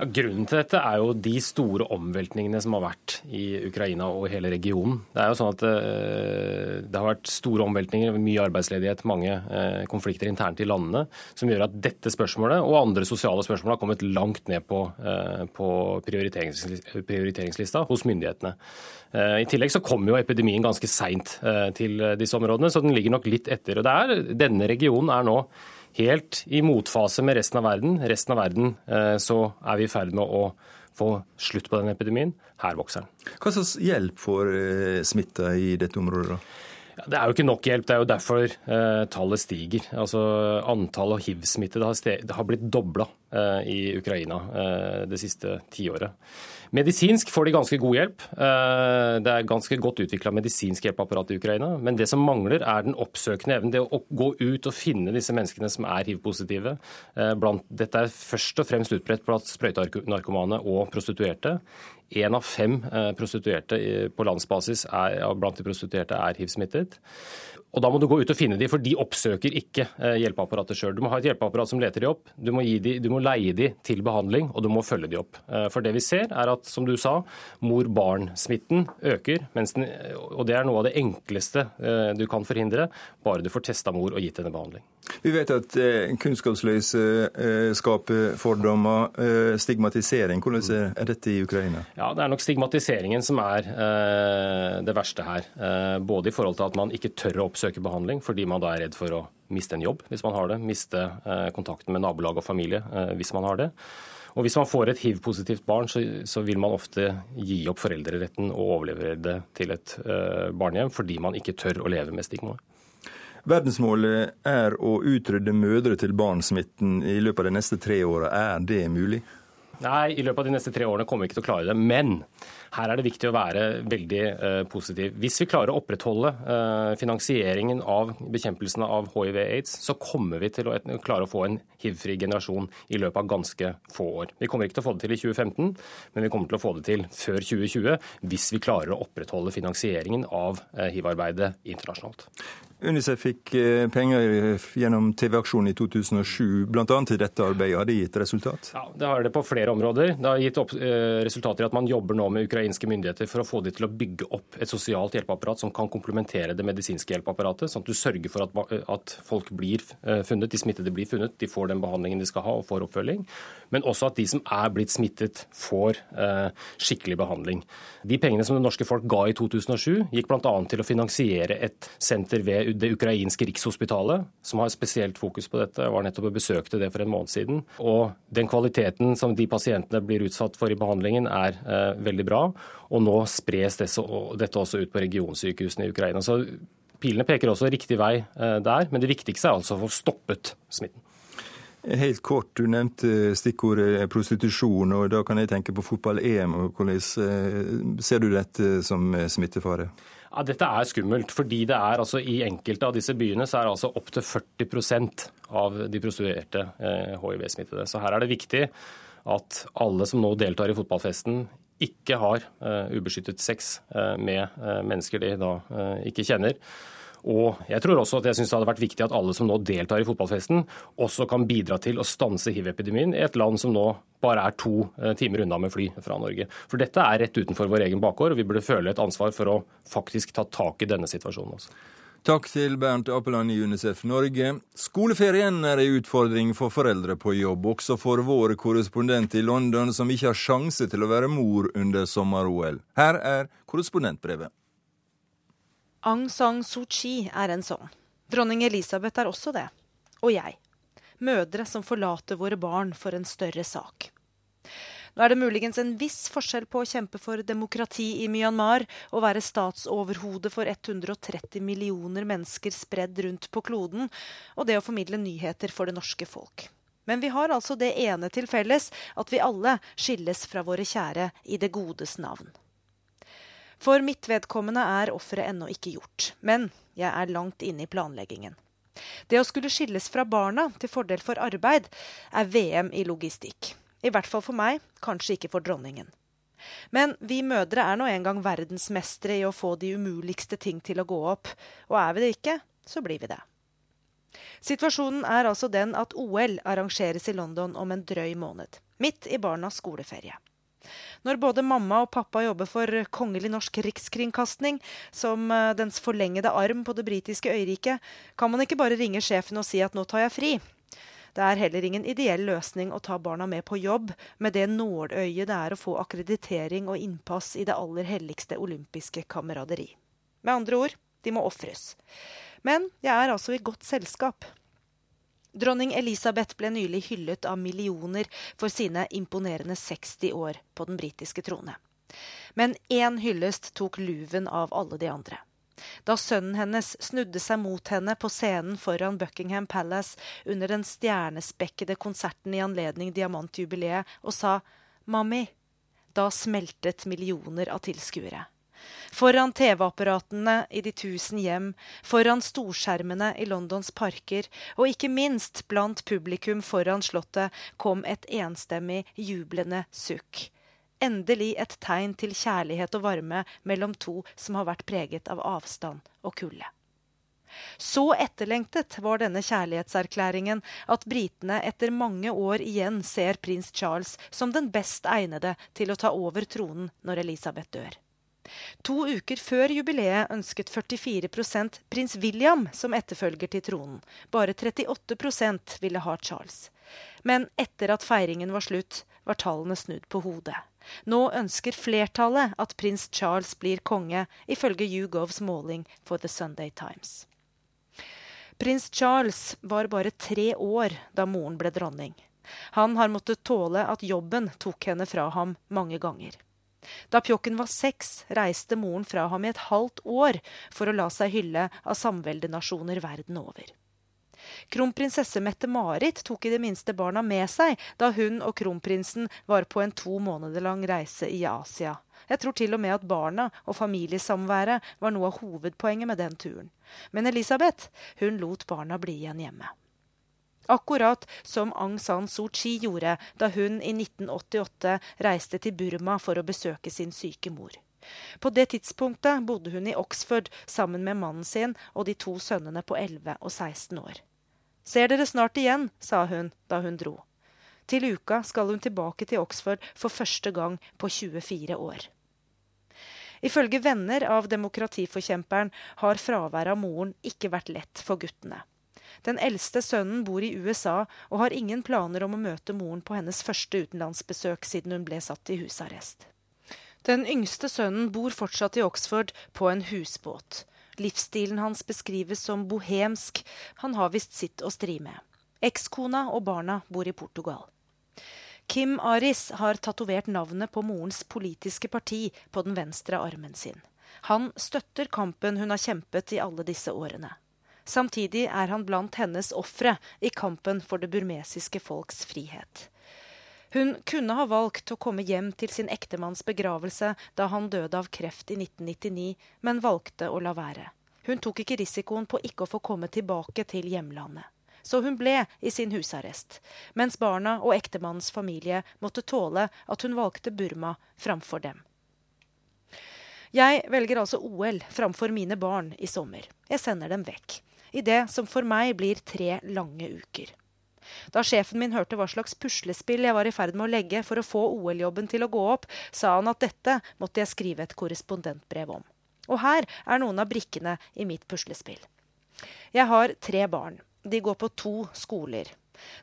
Ja, grunnen til dette er jo de store omveltningene som har vært i Ukraina og hele regionen. Det er jo sånn at eh, det har vært store omveltninger, mye arbeidsledighet, mange eh, konflikter internt i landene, som gjør at dette spørsmålet og andre sosiale spørsmål har kommet langt ned på, eh, på prioriteringslista hos myndighetene. I tillegg så kom jo epidemien ganske seint til disse områdene, så den ligger nok litt etter. Og det er, Denne regionen er nå helt i motfase med resten av verden. Resten av verden eh, så er vi i ferd med å få slutt på den epidemien. Her vokser den. Hva slags hjelp får eh, smitta i dette området? da? Det er jo ikke nok hjelp, det er jo derfor eh, tallet stiger. Altså Antallet hiv-smittede har, har, blitt dobla eh, i Ukraina eh, det siste tiåret. Medisinsk får de ganske god hjelp. Eh, det er ganske godt utvikla medisinsk hjelpeapparat i Ukraina. Men det som mangler, er den oppsøkende evnen. Det å gå ut og finne disse menneskene som er hiv-positive. Eh, dette er først og fremst utbredt blant sprøytenarkomane og prostituerte. Én av fem eh, prostituerte på landsbasis er, blant de prostituerte er hiv-smittet. Og Da må du gå ut og finne dem, for de oppsøker ikke eh, hjelpeapparatet sjøl. Du må ha et hjelpeapparat som leter dem opp, du må, de, du må, leie dem til behandling, og du må følge dem opp. Eh, for det vi ser er at, som du sa, mor-barn-smitten øker. Den, og det er noe av det enkleste eh, du kan forhindre, bare du får testa mor og gitt henne behandling. Vi vet at kunnskapsløse skaper fordommer, stigmatisering. Hvordan er dette i Ukraina? Ja, Det er nok stigmatiseringen som er det verste her. Både i forhold til at man ikke tør å oppsøke oppsøke behandling fordi man da er redd for å miste en jobb hvis man har det, miste eh, kontakten med nabolag og familie eh, hvis man har det. Og Hvis man får et hiv-positivt barn, så, så, vil man ofte gi opp foreldreretten og overlevere det til et uh, barnehjem fordi man ikke tør å leve med stigmaet. Verdensmålet er å utrydde mødre til barn-smitten i løpet av de neste tre åra. Er det mulig? Nei, i løpet av de neste tre årene kommer vi ikke til å klare det. Men her er det viktig å være veldig uh, positiv. Hvis vi klarer å opprettholde uh, finansieringen av bekjempelsen av hiv-aids, så kommer vi til å klare å få en hiv-fri generasjon i løpet av ganske få år. Vi kommer ikke til å få det til i 2015, men vi kommer til å få det til før 2020 hvis vi klarer å opprettholde finansieringen av uh, hiv-arbeidet internasjonalt. Unicef fikk eh, penger gjennom TV-aksjonen i 2007, bl.a. til dette arbeidet. Har det gitt resultat? Ja, Det har det på flere områder. Det har gitt opp, eh, resultater i at man jobber nå med ukrainske myndigheter for å få dem til å bygge opp et sosialt hjelpeapparat som kan komplementere det medisinske hjelpeapparatet, sånn at du sørger for at, at folk blir eh, funnet, de smittede blir funnet, de får den behandlingen de skal ha og får oppfølging. Men også at de som er blitt smittet, får eh, skikkelig behandling. De pengene som det norske folk ga i 2007, gikk bl.a. til å finansiere et senter ved det ukrainske rikshospitalet, som har spesielt fokus på dette. Jeg var nettopp og besøkte det for en måned siden. Og den kvaliteten som de pasientene blir utsatt for i behandlingen, er eh, veldig bra. Og nå spres dette, også ut på regionsykehusene i Ukraina. Så pilene peker også riktig vei eh, der, men det viktigste er altså å få stoppet smitten. Helt kort, du nevnte stikkordet prostitusjon, og da kan jeg tenke på fotball-EM. Hvordan eh, ser du dette som smittefare? Ja, dette er skummelt. fordi det er altså I enkelte av disse byene så er det altså opptil 40% av de prostituerte eh, hiv-smittede. Så her er det viktig at alle som nå deltar i fotballfesten, ikke har eh, ubeskyttet sex eh, med eh, mennesker de da eh, ikke kjenner. Og jeg tror også at jeg synes det hadde vært viktig at alle som nå deltar i fotballfesten, også kan bidra til å stanse hiv-epidemien i et land som nå bare er to eh, timer unna med fly fra Norge. For dette er rett utenfor vår egen bakgård, og vi burde føle et ansvar for å faktisk ta tak i denne situasjonen også. Takk til Bernt Apeland i Unicef Norge. Skoleferien er en utfordring for foreldre på jobb, også for vår korrespondent i London, som ikke har sjanse til å være mor under sommer-OL. Her er korrespondentbrevet. Aung San Suu Kyi er en sånn. Dronning Elisabeth er også det. Og jeg. Mødre som forlater våre barn for en større sak. Nå er det muligens en viss forskjell på å kjempe for demokrati i Myanmar og være statsoverhode for 130 millioner mennesker spredd rundt på kloden, og det å formidle nyheter for det norske folk. Men vi har altså det ene til felles, at vi alle skilles fra våre kjære i det godes navn. For mitt vedkommende er offeret ennå ikke gjort, men jeg er langt inne i planleggingen. Det å skulle skilles fra barna til fordel for arbeid er VM i logistikk. I hvert fall for meg, kanskje ikke for dronningen. Men vi mødre er nå engang verdensmestere i å få de umuligste ting til å gå opp, og er vi det ikke, så blir vi det. Situasjonen er altså den at OL arrangeres i London om en drøy måned, midt i barnas skoleferie. Når både mamma og pappa jobber for Kongelig norsk rikskringkasting, som eh, dens forlengede arm på det britiske øyriket, kan man ikke bare ringe sjefen og si at nå tar jeg fri. Det er heller ingen ideell løsning å ta barna med på jobb med det nåløyet det er å få akkreditering og innpass i det aller helligste olympiske kameraderi. Med andre ord, de må ofres. Men jeg er altså i godt selskap. Dronning Elisabeth ble nylig hyllet av millioner for sine imponerende 60 år på den britiske trone. Men én hyllest tok luven av alle de andre. Da sønnen hennes snudde seg mot henne på scenen foran Buckingham Palace under den stjernespekkede konserten i anledning diamantjubileet og sa 'Mammi', da smeltet millioner av tilskuere. Foran TV-apparatene i de tusen hjem, foran storskjermene i Londons parker, og ikke minst blant publikum foran Slottet, kom et enstemmig, jublende sukk. Endelig et tegn til kjærlighet og varme mellom to som har vært preget av avstand og kulde. Så etterlengtet var denne kjærlighetserklæringen at britene etter mange år igjen ser prins Charles som den best egnede til å ta over tronen når Elisabeth dør. To uker før jubileet ønsket 44% prins William som etterfølger til tronen. Bare 38% ville ha Charles. Men etter at feiringen var slutt, var tallene snudd på hodet. Nå ønsker flertallet at prins Charles blir konge, ifølge YouGovs måling for The Sunday Times. Prins Charles var bare tre år da moren ble dronning. Han har måttet tåle at jobben tok henne fra ham mange ganger. Da Pjokken var seks, reiste moren fra ham i et halvt år for å la seg hylle av samveldenasjoner verden over. Kronprinsesse Mette-Marit tok i det minste barna med seg da hun og kronprinsen var på en to måneder lang reise i Asia. Jeg tror til og med at barna og familiesamværet var noe av hovedpoenget med den turen. Men Elisabeth, hun lot barna bli igjen hjemme. Akkurat som Aung San Suu Kyi gjorde da hun i 1988 reiste til Burma for å besøke sin syke mor. På det tidspunktet bodde hun i Oxford sammen med mannen sin og de to sønnene på 11 og 16 år. Ser dere snart igjen, sa hun da hun dro. Til uka skal hun tilbake til Oxford for første gang på 24 år. Ifølge venner av demokratiforkjemperen har fraværet av moren ikke vært lett for guttene. Den eldste sønnen bor i USA og har ingen planer om å møte moren på hennes første utenlandsbesøk siden hun ble satt i husarrest. Den yngste sønnen bor fortsatt i Oxford på en husbåt. Livsstilen hans beskrives som bohemsk. Han har visst sitt å stri med. Ekskona og barna bor i Portugal. Kim Aris har tatovert navnet på morens politiske parti på den venstre armen sin. Han støtter kampen hun har kjempet i alle disse årene. Samtidig er han blant hennes ofre i kampen for det burmesiske folks frihet. Hun kunne ha valgt å komme hjem til sin ektemanns begravelse da han døde av kreft i 1999, men valgte å la være. Hun tok ikke risikoen på ikke å få komme tilbake til hjemlandet. Så hun ble i sin husarrest, mens barna og ektemannens familie måtte tåle at hun valgte Burma framfor dem. Jeg velger altså OL framfor mine barn i sommer. Jeg sender dem vekk i det som for meg blir tre lange uker. Da sjefen min hørte hva slags puslespill jeg var i ferd med å legge for å få OL-jobben til å gå opp, sa han at dette måtte jeg skrive et korrespondentbrev om. Og her er noen av brikkene i mitt puslespill. Jeg har tre barn. De går på to skoler.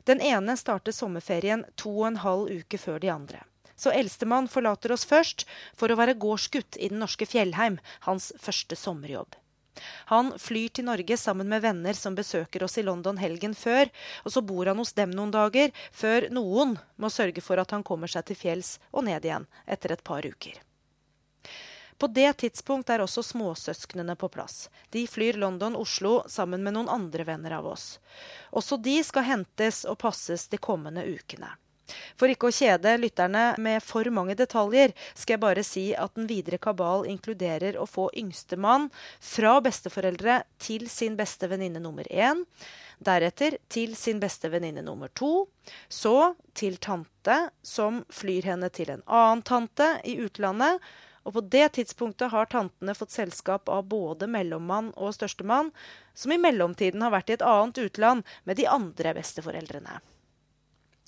Den ene starter sommerferien to og en halv uke før de andre. Så eldstemann forlater oss først for å være gårdsgutt i den norske fjellheim, hans første sommerjobb. Han flyr til Norge sammen med venner som besøker oss i London helgen før, og så bor han hos dem noen dager, før noen må sørge for at han kommer seg til fjells og ned igjen etter et par uker. På det tidspunkt er også småsøsknene på plass. De flyr London-Oslo sammen med noen andre venner av oss. Også de skal hentes og passes de kommende ukene. For ikke å kjede lytterne med for mange detaljer, skal jeg bare si at den videre kabal inkluderer å få yngstemann fra besteforeldre til sin beste venninne nummer én. Deretter til sin beste venninne nummer to. Så til tante, som flyr henne til en annen tante i utlandet. Og på det tidspunktet har tantene fått selskap av både mellommann og størstemann, som i mellomtiden har vært i et annet utland med de andre besteforeldrene.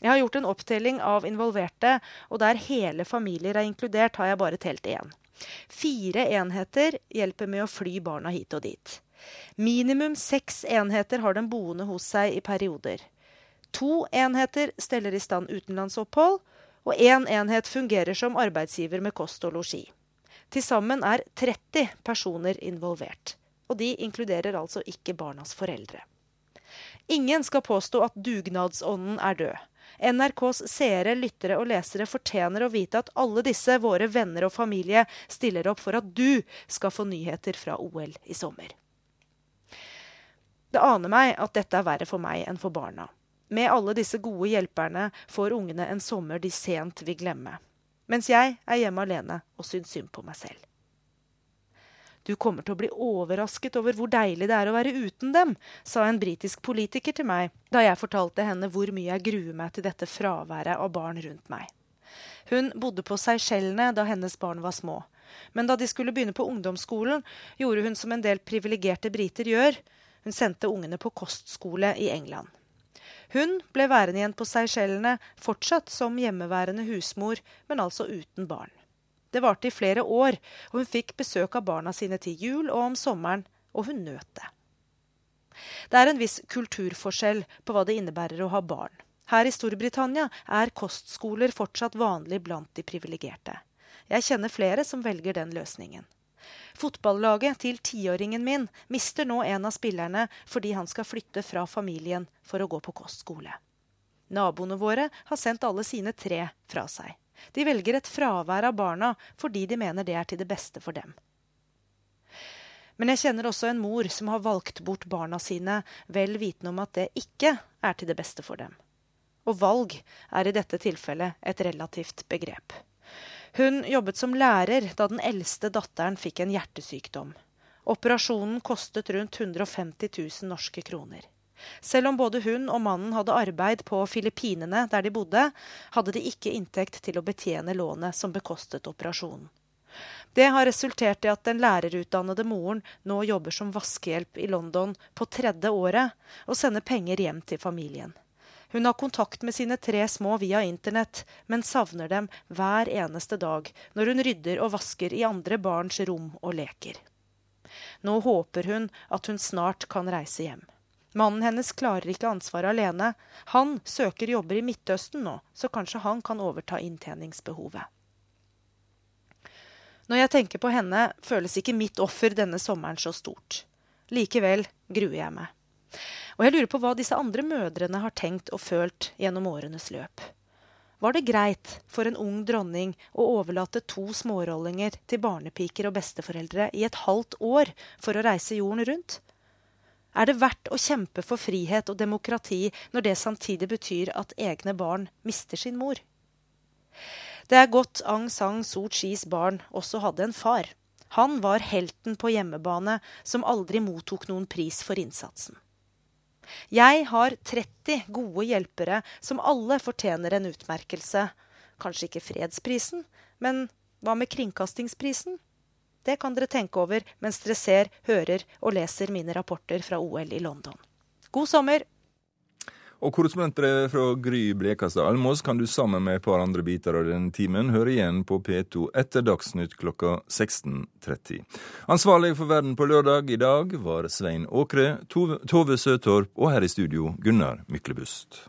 Jeg har gjort en opptelling av involverte, og der hele familier er inkludert, har jeg bare telt én. Fire enheter hjelper med å fly barna hit og dit. Minimum seks enheter har den boende hos seg i perioder. To enheter steller i stand utenlandsopphold, og én en enhet fungerer som arbeidsgiver med kost og losji. Til sammen er 30 personer involvert. Og de inkluderer altså ikke barnas foreldre. Ingen skal påstå at dugnadsånden er død. NRKs seere, lyttere og lesere fortjener å vite at alle disse, våre venner og familie, stiller opp for at du skal få nyheter fra OL i sommer. Det aner meg at dette er verre for meg enn for barna. Med alle disse gode hjelperne får ungene en sommer de sent vil glemme. Mens jeg er hjemme alene og syns synd på meg selv. Du kommer til å bli overrasket over hvor deilig det er å være uten dem, sa en britisk politiker til meg da jeg fortalte henne hvor mye jeg gruer meg til dette fraværet av barn rundt meg. Hun bodde på Seychellene da hennes barn var små. Men da de skulle begynne på ungdomsskolen, gjorde hun som en del privilegerte briter gjør. Hun sendte ungene på kostskole i England. Hun ble værende igjen på Seychellene, fortsatt som hjemmeværende husmor, men altså uten barn. Det varte i flere år, og hun fikk besøk av barna sine til jul og om sommeren, og hun nøt det. Det er en viss kulturforskjell på hva det innebærer å ha barn. Her i Storbritannia er kostskoler fortsatt vanlig blant de privilegerte. Jeg kjenner flere som velger den løsningen. Fotballaget til tiåringen min mister nå en av spillerne fordi han skal flytte fra familien for å gå på kostskole. Naboene våre har sendt alle sine tre fra seg. De velger et fravær av barna fordi de mener det er til det beste for dem. Men jeg kjenner også en mor som har valgt bort barna sine, vel vitende om at det ikke er til det beste for dem. Og valg er i dette tilfellet et relativt begrep. Hun jobbet som lærer da den eldste datteren fikk en hjertesykdom. Operasjonen kostet rundt 150 000 norske kroner. Selv om både hun og mannen hadde arbeid på Filippinene, der de bodde, hadde de ikke inntekt til å betjene lånet som bekostet operasjonen. Det har resultert i at den lærerutdannede moren nå jobber som vaskehjelp i London på tredje året og sender penger hjem til familien. Hun har kontakt med sine tre små via internett, men savner dem hver eneste dag når hun rydder og vasker i andre barns rom og leker. Nå håper hun at hun snart kan reise hjem. Mannen hennes klarer ikke ansvaret alene. Han søker jobber i Midtøsten nå, så kanskje han kan overta inntjeningsbehovet. Når jeg tenker på henne, føles ikke mitt offer denne sommeren så stort. Likevel gruer jeg meg. Og jeg lurer på hva disse andre mødrene har tenkt og følt gjennom årenes løp. Var det greit for en ung dronning å overlate to smårollinger til barnepiker og besteforeldre i et halvt år for å reise jorden rundt? Er det verdt å kjempe for frihet og demokrati når det samtidig betyr at egne barn mister sin mor? Det er godt Aung San Suu Kyis barn også hadde en far. Han var helten på hjemmebane som aldri mottok noen pris for innsatsen. Jeg har 30 gode hjelpere som alle fortjener en utmerkelse. Kanskje ikke fredsprisen, men hva med kringkastingsprisen? Det kan dere tenke over mens dere ser, hører og leser mine rapporter fra OL i London. God sommer! Og korrespondenter fra Gry Blekastad Almås kan du sammen med et par andre biter av denne timen høre igjen på P2 etter Dagsnytt klokka 16.30. Ansvarlig for Verden på lørdag i dag var Svein Åkre, Tove Søtorp og her i studio Gunnar Myklebust.